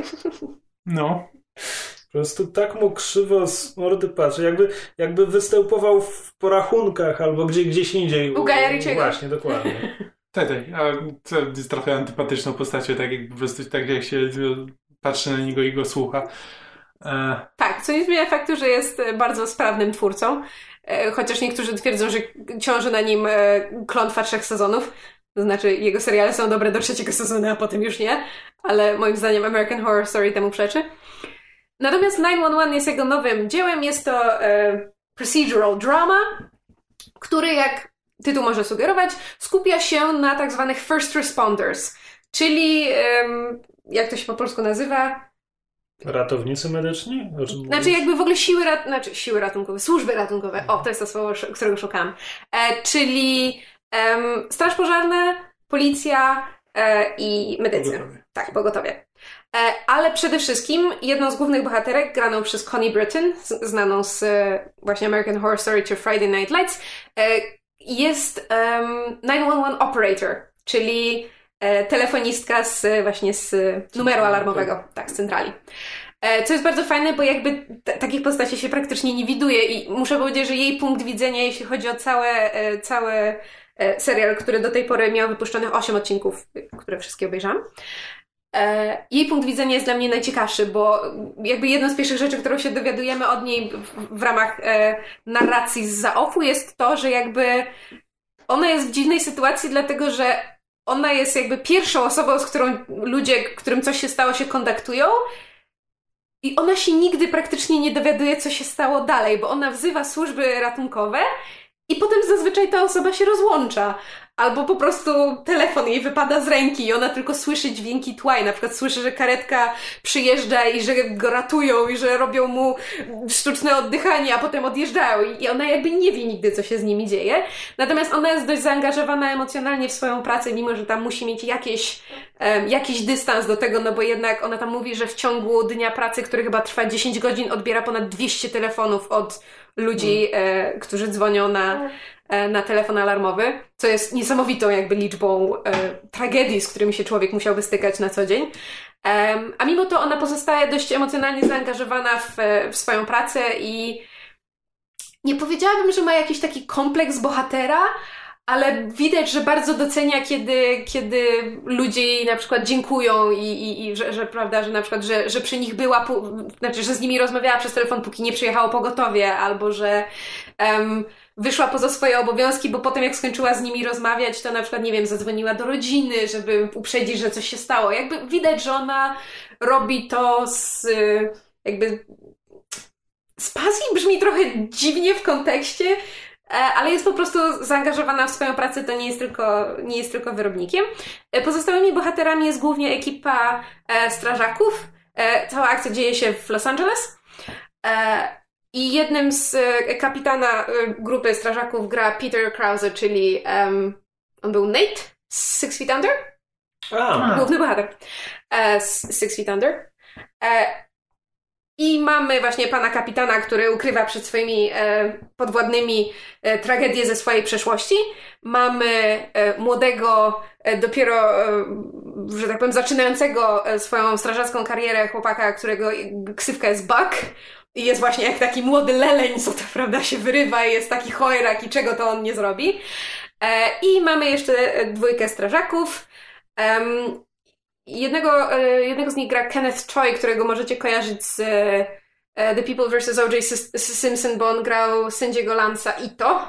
No. Po prostu tak mu krzywo z mordy patrzy, jakby, jakby występował w porachunkach albo gdzie, gdzieś indziej. U Gaja Właśnie, dokładnie. Tak, tak. A to jest trochę antypatyczną postacią, tak jak po prostu tak jak się patrzy na niego i go słucha. E... Tak, co nie zmienia faktu, że jest bardzo sprawnym twórcą. E, chociaż niektórzy twierdzą, że ciąży na nim e, klątwa trzech sezonów. To znaczy, jego seriale są dobre do trzeciego sezonu, a potem już nie. Ale moim zdaniem American Horror Story temu przeczy. Natomiast 911 jest jego nowym dziełem. Jest to e, procedural drama, który jak tytuł może sugerować, skupia się na tak zwanych first responders, czyli jak to się po polsku nazywa? Ratownicy medyczni? Znaczy jakby w ogóle siły, rat... znaczy siły ratunkowe, służby ratunkowe. O, to jest to słowo, którego szukałam. E, czyli um, straż pożarna, policja e, i medycy. Tak, pogotowie. E, ale przede wszystkim jedną z głównych bohaterek, graną przez Connie Britton, znaną z e, właśnie American Horror Story czy Friday Night Lights, e, jest um, 911 Operator, czyli telefonistka z właśnie z numeru alarmowego, tak, z centrali. Co jest bardzo fajne, bo jakby takich postaci się praktycznie nie widuje i muszę powiedzieć, że jej punkt widzenia, jeśli chodzi o całe, całe serial, który do tej pory miał wypuszczonych 8 odcinków, które wszystkie obejrzałam, E, jej punkt widzenia jest dla mnie najciekawszy, bo jakby jedną z pierwszych rzeczy, którą się dowiadujemy od niej w, w ramach e, narracji z zaofu jest to, że jakby ona jest w dziwnej sytuacji, dlatego że ona jest jakby pierwszą osobą, z którą ludzie, którym coś się stało, się kontaktują. I ona się nigdy praktycznie nie dowiaduje, co się stało dalej, bo ona wzywa służby ratunkowe i potem zazwyczaj ta osoba się rozłącza. Albo po prostu telefon jej wypada z ręki i ona tylko słyszy dźwięki tła i na przykład słyszy, że karetka przyjeżdża i że go ratują i że robią mu sztuczne oddychanie, a potem odjeżdżają i ona jakby nie wie nigdy, co się z nimi dzieje. Natomiast ona jest dość zaangażowana emocjonalnie w swoją pracę, mimo że tam musi mieć jakieś, um, jakiś dystans do tego, no bo jednak ona tam mówi, że w ciągu dnia pracy, który chyba trwa 10 godzin, odbiera ponad 200 telefonów od ludzi, mm. e, którzy dzwonią na E, na telefon alarmowy, co jest niesamowitą jakby liczbą e, tragedii, z którymi się człowiek musiałby stykać na co dzień. E, a mimo to ona pozostaje dość emocjonalnie zaangażowana w, w swoją pracę i nie powiedziałabym, że ma jakiś taki kompleks bohatera, ale widać, że bardzo docenia, kiedy, kiedy ludzie jej na przykład dziękują i, i, i że, że, prawda, że na przykład, że, że przy nich była, znaczy, że z nimi rozmawiała przez telefon, póki nie przyjechało pogotowie, albo że um, wyszła poza swoje obowiązki, bo potem jak skończyła z nimi rozmawiać, to na przykład, nie wiem, zadzwoniła do rodziny, żeby uprzedzić, że coś się stało. Jakby widać, że ona robi to z jakby z pasji brzmi trochę dziwnie w kontekście, e, ale jest po prostu zaangażowana w swoją pracę, to nie jest tylko, nie jest tylko wyrobnikiem. E, pozostałymi bohaterami jest głównie ekipa e, strażaków. Cała akcja dzieje się w Los Angeles. I jednym z e, kapitana e, grupy strażaków gra Peter Krause, czyli um, on był Nate z Six Feet Under. A. Główny bohater e, z Six Feet Under. I mamy właśnie pana kapitana, który ukrywa przed swoimi podwładnymi tragedię ze swojej przeszłości. Mamy młodego, dopiero, że tak powiem, zaczynającego swoją strażacką karierę chłopaka, którego ksywka jest Buck. I jest właśnie jak taki młody leleń, co to prawda się wyrywa i jest taki chojrak i czego to on nie zrobi. E, I mamy jeszcze dwójkę strażaków. Jednego, e, jednego z nich gra Kenneth Choi, którego możecie kojarzyć z e, The People vs. O.J. Simpson, bo on grał sędziego Lansa to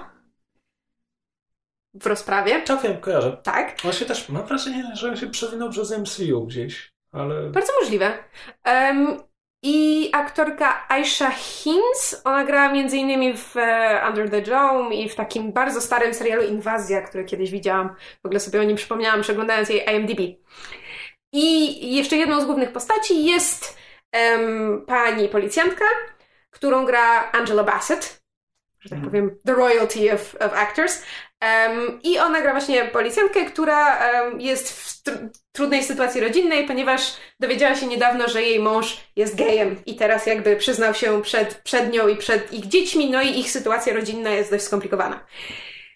w rozprawie. Tak, wiem, kojarzę. Tak. Właśnie też mam wrażenie, że on się przewinął przez MCU gdzieś, ale... Bardzo możliwe. Um, i aktorka Aisha Hinz, ona grała m.in. w e, Under the Dome i w takim bardzo starym serialu Inwazja, który kiedyś widziałam. W ogóle sobie o nim przypomniałam, przeglądając jej IMDb. I jeszcze jedną z głównych postaci jest um, pani policjantka, którą gra Angela Bassett, że tak mhm. powiem, the royalty of, of actors. I ona gra właśnie policjantkę, która jest w tr trudnej sytuacji rodzinnej, ponieważ dowiedziała się niedawno, że jej mąż jest gejem i teraz jakby przyznał się przed, przed nią i przed ich dziećmi, no i ich sytuacja rodzinna jest dość skomplikowana.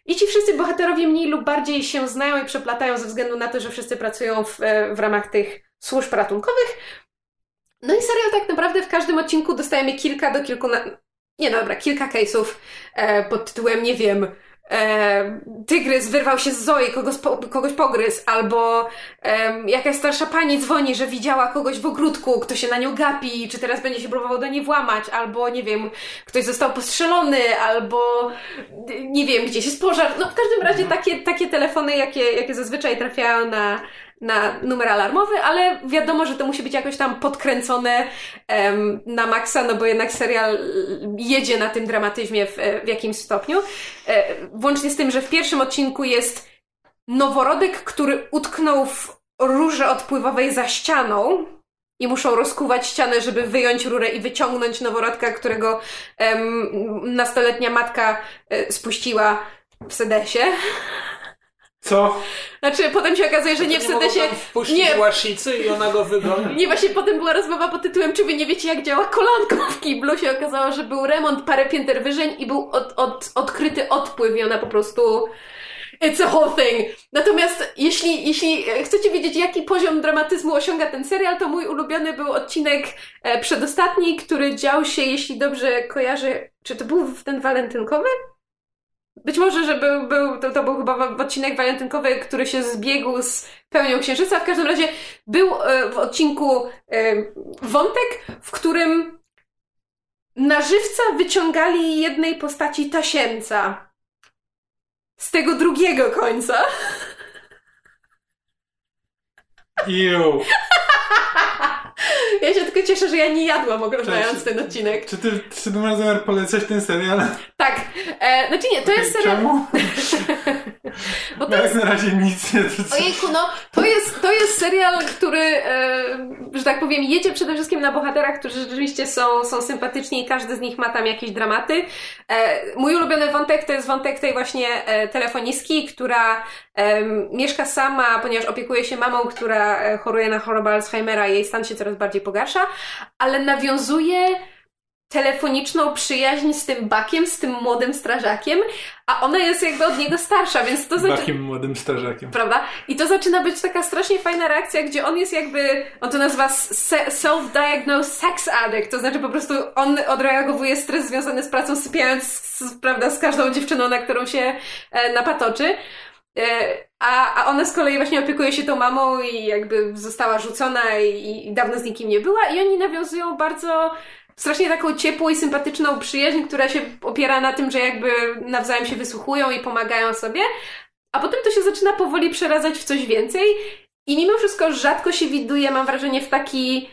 I ci wszyscy bohaterowie mniej lub bardziej się znają i przeplatają ze względu na to, że wszyscy pracują w, e, w ramach tych służb ratunkowych. No i serial tak naprawdę w każdym odcinku dostajemy kilka do kilku... Nie, no dobra, kilka case'ów e, pod tytułem, nie wiem, e, tygrys wyrwał się z Zoe, kogoś, po, kogoś pogryzł, albo e, jakaś starsza pani dzwoni, że widziała kogoś w ogródku, kto się na nią gapi, czy teraz będzie się próbował do niej włamać, albo nie wiem, ktoś został postrzelony, albo nie wiem, gdzieś jest pożar. No w każdym razie takie, takie telefony, jakie, jakie zazwyczaj trafiają na, na numer alarmowy, ale wiadomo, że to musi być jakoś tam podkręcone um, na maksa, no bo jednak serial jedzie na tym dramatyzmie w, w jakimś stopniu. E, włącznie z tym, że w pierwszym odcinku jest noworodek, który utknął w rurze odpływowej za ścianą i muszą rozkuwać ścianę, żeby wyjąć rurę i wyciągnąć noworodka, którego um, nastoletnia matka e, spuściła w sedesie. Co? Znaczy, potem się okazuje, że nie w wpuścić Nie. łasicy i ona go wygoni. Nie, właśnie potem była rozmowa pod tytułem Czy wy nie wiecie, jak działa kolanko w kiblu? Się okazało, że był remont parę pięter wyżej i był od, od, odkryty odpływ i ona po prostu... It's a whole thing. Natomiast jeśli, jeśli chcecie wiedzieć, jaki poziom dramatyzmu osiąga ten serial, to mój ulubiony był odcinek e, przedostatni, który dział się, jeśli dobrze kojarzę, czy to był ten walentynkowy? Być może, że był, był to, to był chyba odcinek walentynkowy, który się zbiegł z pełnią księżyca. W każdym razie był e, w odcinku e, wątek, w którym na żywca wyciągali jednej postaci tasiemca. Z tego drugiego końca. Iu. Ja się tylko cieszę, że ja nie jadłam oglądając Cześć. ten odcinek. Czy ty, czy ty masz zamiar polecać ten serial? Tak. E, znaczy nie, to jest serial... Czemu? Bo to jak jest na razie nic nie to Ojejku, no to jest, to jest serial, który, e, że tak powiem, jedzie przede wszystkim na bohaterach, którzy rzeczywiście są, są sympatyczni i każdy z nich ma tam jakieś dramaty. E, mój ulubiony wątek to jest wątek tej właśnie e, telefonistki, która mieszka sama, ponieważ opiekuje się mamą, która e, choruje na chorobę Alzheimera i jej stan się coraz bardziej pogarsza, ale nawiązuje telefoniczną przyjaźń z tym Bakiem, z tym młodym strażakiem, a ona jest jakby od niego starsza, więc to znaczy... Takim młodym strażakiem. Prawda? I to zaczyna być taka strasznie fajna reakcja, gdzie on jest jakby, on to nazywa se- self-diagnosed sex addict, to znaczy po prostu on odreagowuje stres związany z pracą, sypiając, z, prawda, z każdą dziewczyną, na którą się e, napatoczy. E, a, a ona z kolei właśnie opiekuje się tą mamą i jakby została rzucona i, i dawno z nikim nie była i oni nawiązują bardzo strasznie taką ciepłą i sympatyczną przyjaźń, która się opiera na tym, że jakby nawzajem się wysłuchują i pomagają sobie. A potem to się zaczyna powoli przeradzać w coś więcej i mimo wszystko rzadko się widuje, mam wrażenie, w taki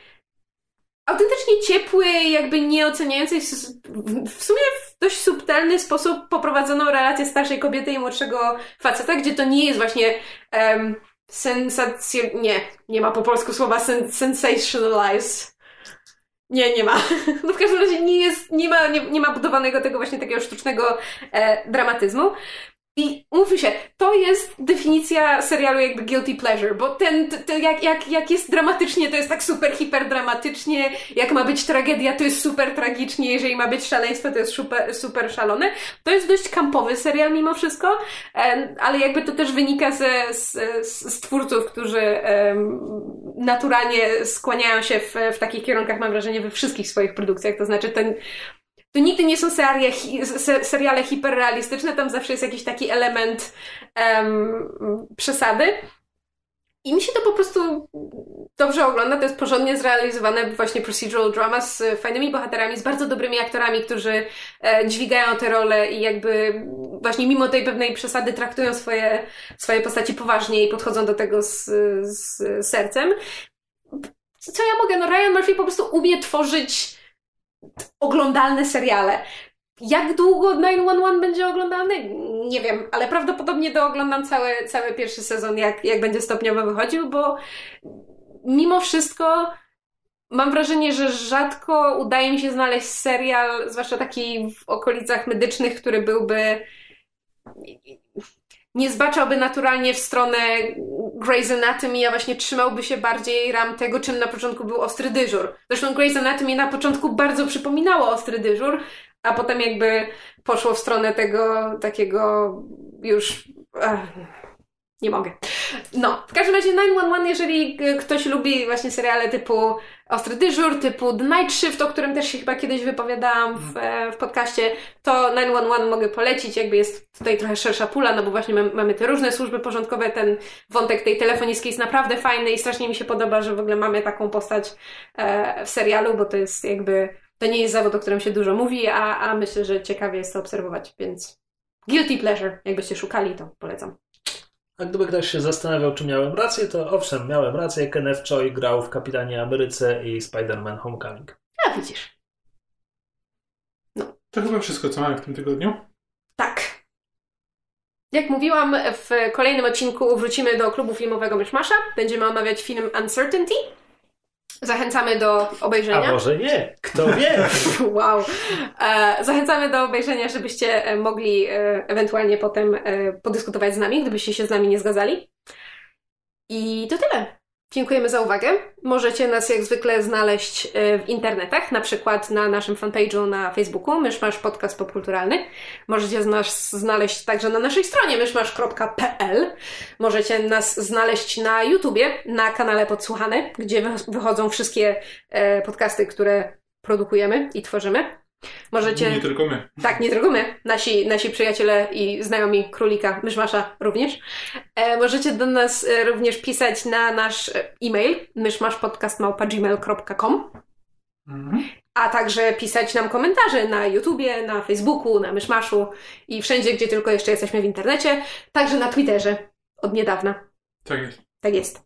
autentycznie ciepły, jakby nieoceniający, w- sumie w dość subtelny sposób poprowadzoną relację starszej kobiety i młodszego faceta, gdzie to nie jest właśnie um. Nie, nie ma po polsku słowa sen sensationalize. Nie, nie ma. No w każdym razie nie jest, nie ma, nie, nie ma budowanego tego właśnie takiego sztucznego e, dramatyzmu. I mówmy się, to jest definicja serialu jakby guilty pleasure, bo ten, t- t- jak, jak, jak jest dramatycznie, to jest tak super hiperdramatycznie, jak ma być tragedia, to jest super tragicznie, jeżeli ma być szaleństwo, to jest super, super szalone. To jest dość kampowy serial mimo wszystko, ale jakby to też wynika ze, z, z, twórców, którzy naturalnie skłaniają się w, w takich kierunkach, mam wrażenie, we wszystkich swoich produkcjach, to znaczy ten, to nigdy nie są serie, seriale hiperrealistyczne, tam zawsze jest jakiś taki element em, przesady. I mi się to po prostu dobrze ogląda, to jest porządnie zrealizowane właśnie procedural drama z fajnymi bohaterami, z bardzo dobrymi aktorami, którzy e, dźwigają te role i jakby właśnie mimo tej pewnej przesady traktują swoje, swoje postaci poważnie i podchodzą do tego z, z sercem. Co ja mogę? No Ryan Murphy po prostu umie tworzyć oglądalne seriale. Jak długo 911 będzie oglądany? Nie wiem, ale prawdopodobnie dooglądam cały, cały pierwszy sezon, jak, jak będzie stopniowo wychodził, bo mimo wszystko mam wrażenie, że rzadko udaje mi się znaleźć serial, zwłaszcza taki w okolicach medycznych, który byłby nie zbaczałby naturalnie w stronę Grey's Anatomy, a właśnie trzymałby się bardziej ram tego, czym na początku był ostry dyżur. Zresztą Grey's Anatomy na początku bardzo przypominało ostry dyżur, a potem jakby poszło w stronę tego takiego już... Ach, nie mogę. No, w każdym razie 911, jeżeli ktoś lubi właśnie seriale typu Ostry Dyżur, typu The Night Shift, o którym też się chyba kiedyś wypowiadałam w, e, w podcaście, to 911 mogę polecić, jakby jest tutaj trochę szersza pula, no bo właśnie mamy, te różne służby porządkowe, ten wątek tej telefonistki jest naprawdę fajny i strasznie mi się podoba, że w ogóle mamy taką postać e, w serialu, bo to jest jakby, to nie jest zawód, o którym się dużo mówi, a, a myślę, że ciekawie jest to obserwować, więc guilty pleasure, jakbyście szukali, to polecam. A gdyby ktoś się zastanawiał, czy miałem rację, to owszem, miałem rację. Kenneth Choi grał w Kapitanie Ameryce i Spider-Man Homecoming. A widzisz. To chyba wszystko, co mamy w tym tygodniu. Tak. Jak mówiłam, w kolejnym odcinku wrócimy do klubu filmowego Myszmasza. Będziemy omawiać film Uncertainty. Zachęcamy do obejrzenia. A może nie? Kto wie? Wow. E, zachęcamy do obejrzenia, żebyście e, mogli e, ewentualnie potem podyskutować z nami, gdybyście się z nami nie zgadzali. I to tyle. Dziękujemy za uwagę. Możecie nas jak zwykle znaleźć e, w internetach, na przykład na naszym fanpage'u na Facebooku, Myszmasz Podcast Popkulturalny. Możecie nas znaleźć także na naszej stronie myszmasz.pl. Możecie nas znaleźć na YouTubie, na kanale Podsłuchany, gdzie wy- wychodzą wszystkie e, podcasty, które produkujemy i tworzymy. Możecie... Nie tylko my. Tak, nie tylko my, nasi, nasi przyjaciele i znajomi królika myszmasza również. E, możecie do nas e, również pisać na nasz e, e-mail myszmaszpodcast.gmail.com Mhm. a także pisać nam komentarze na YouTubie, na Facebooku, na Myszmaszu i wszędzie, gdzie tylko jeszcze jesteśmy w internecie, także na Twitterze od niedawna. Tak jest. Tak jest.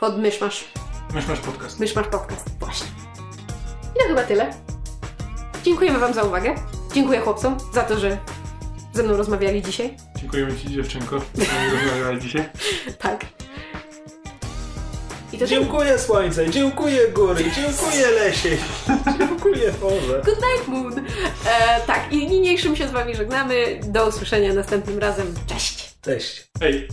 Pod Myszmasz. Mysz masz podcast. Myszmasz Podcast. Właśnie. I to chyba tyle. Dziękujemy Wam za uwagę. Dziękuję chłopcom za to, że ze mną rozmawiali dzisiaj. Dziękujemy Ci dziewczynko, że rozmawiałaś dzisiaj. Tak. I to. Dziękuję słońce, dziękuję góry, dziękuję lesie, dziękuję Boże. Good night, Moon. E, tak, i niniejszym się z Wami żegnamy. Do usłyszenia następnym razem. Cześć! Cześć. Hej.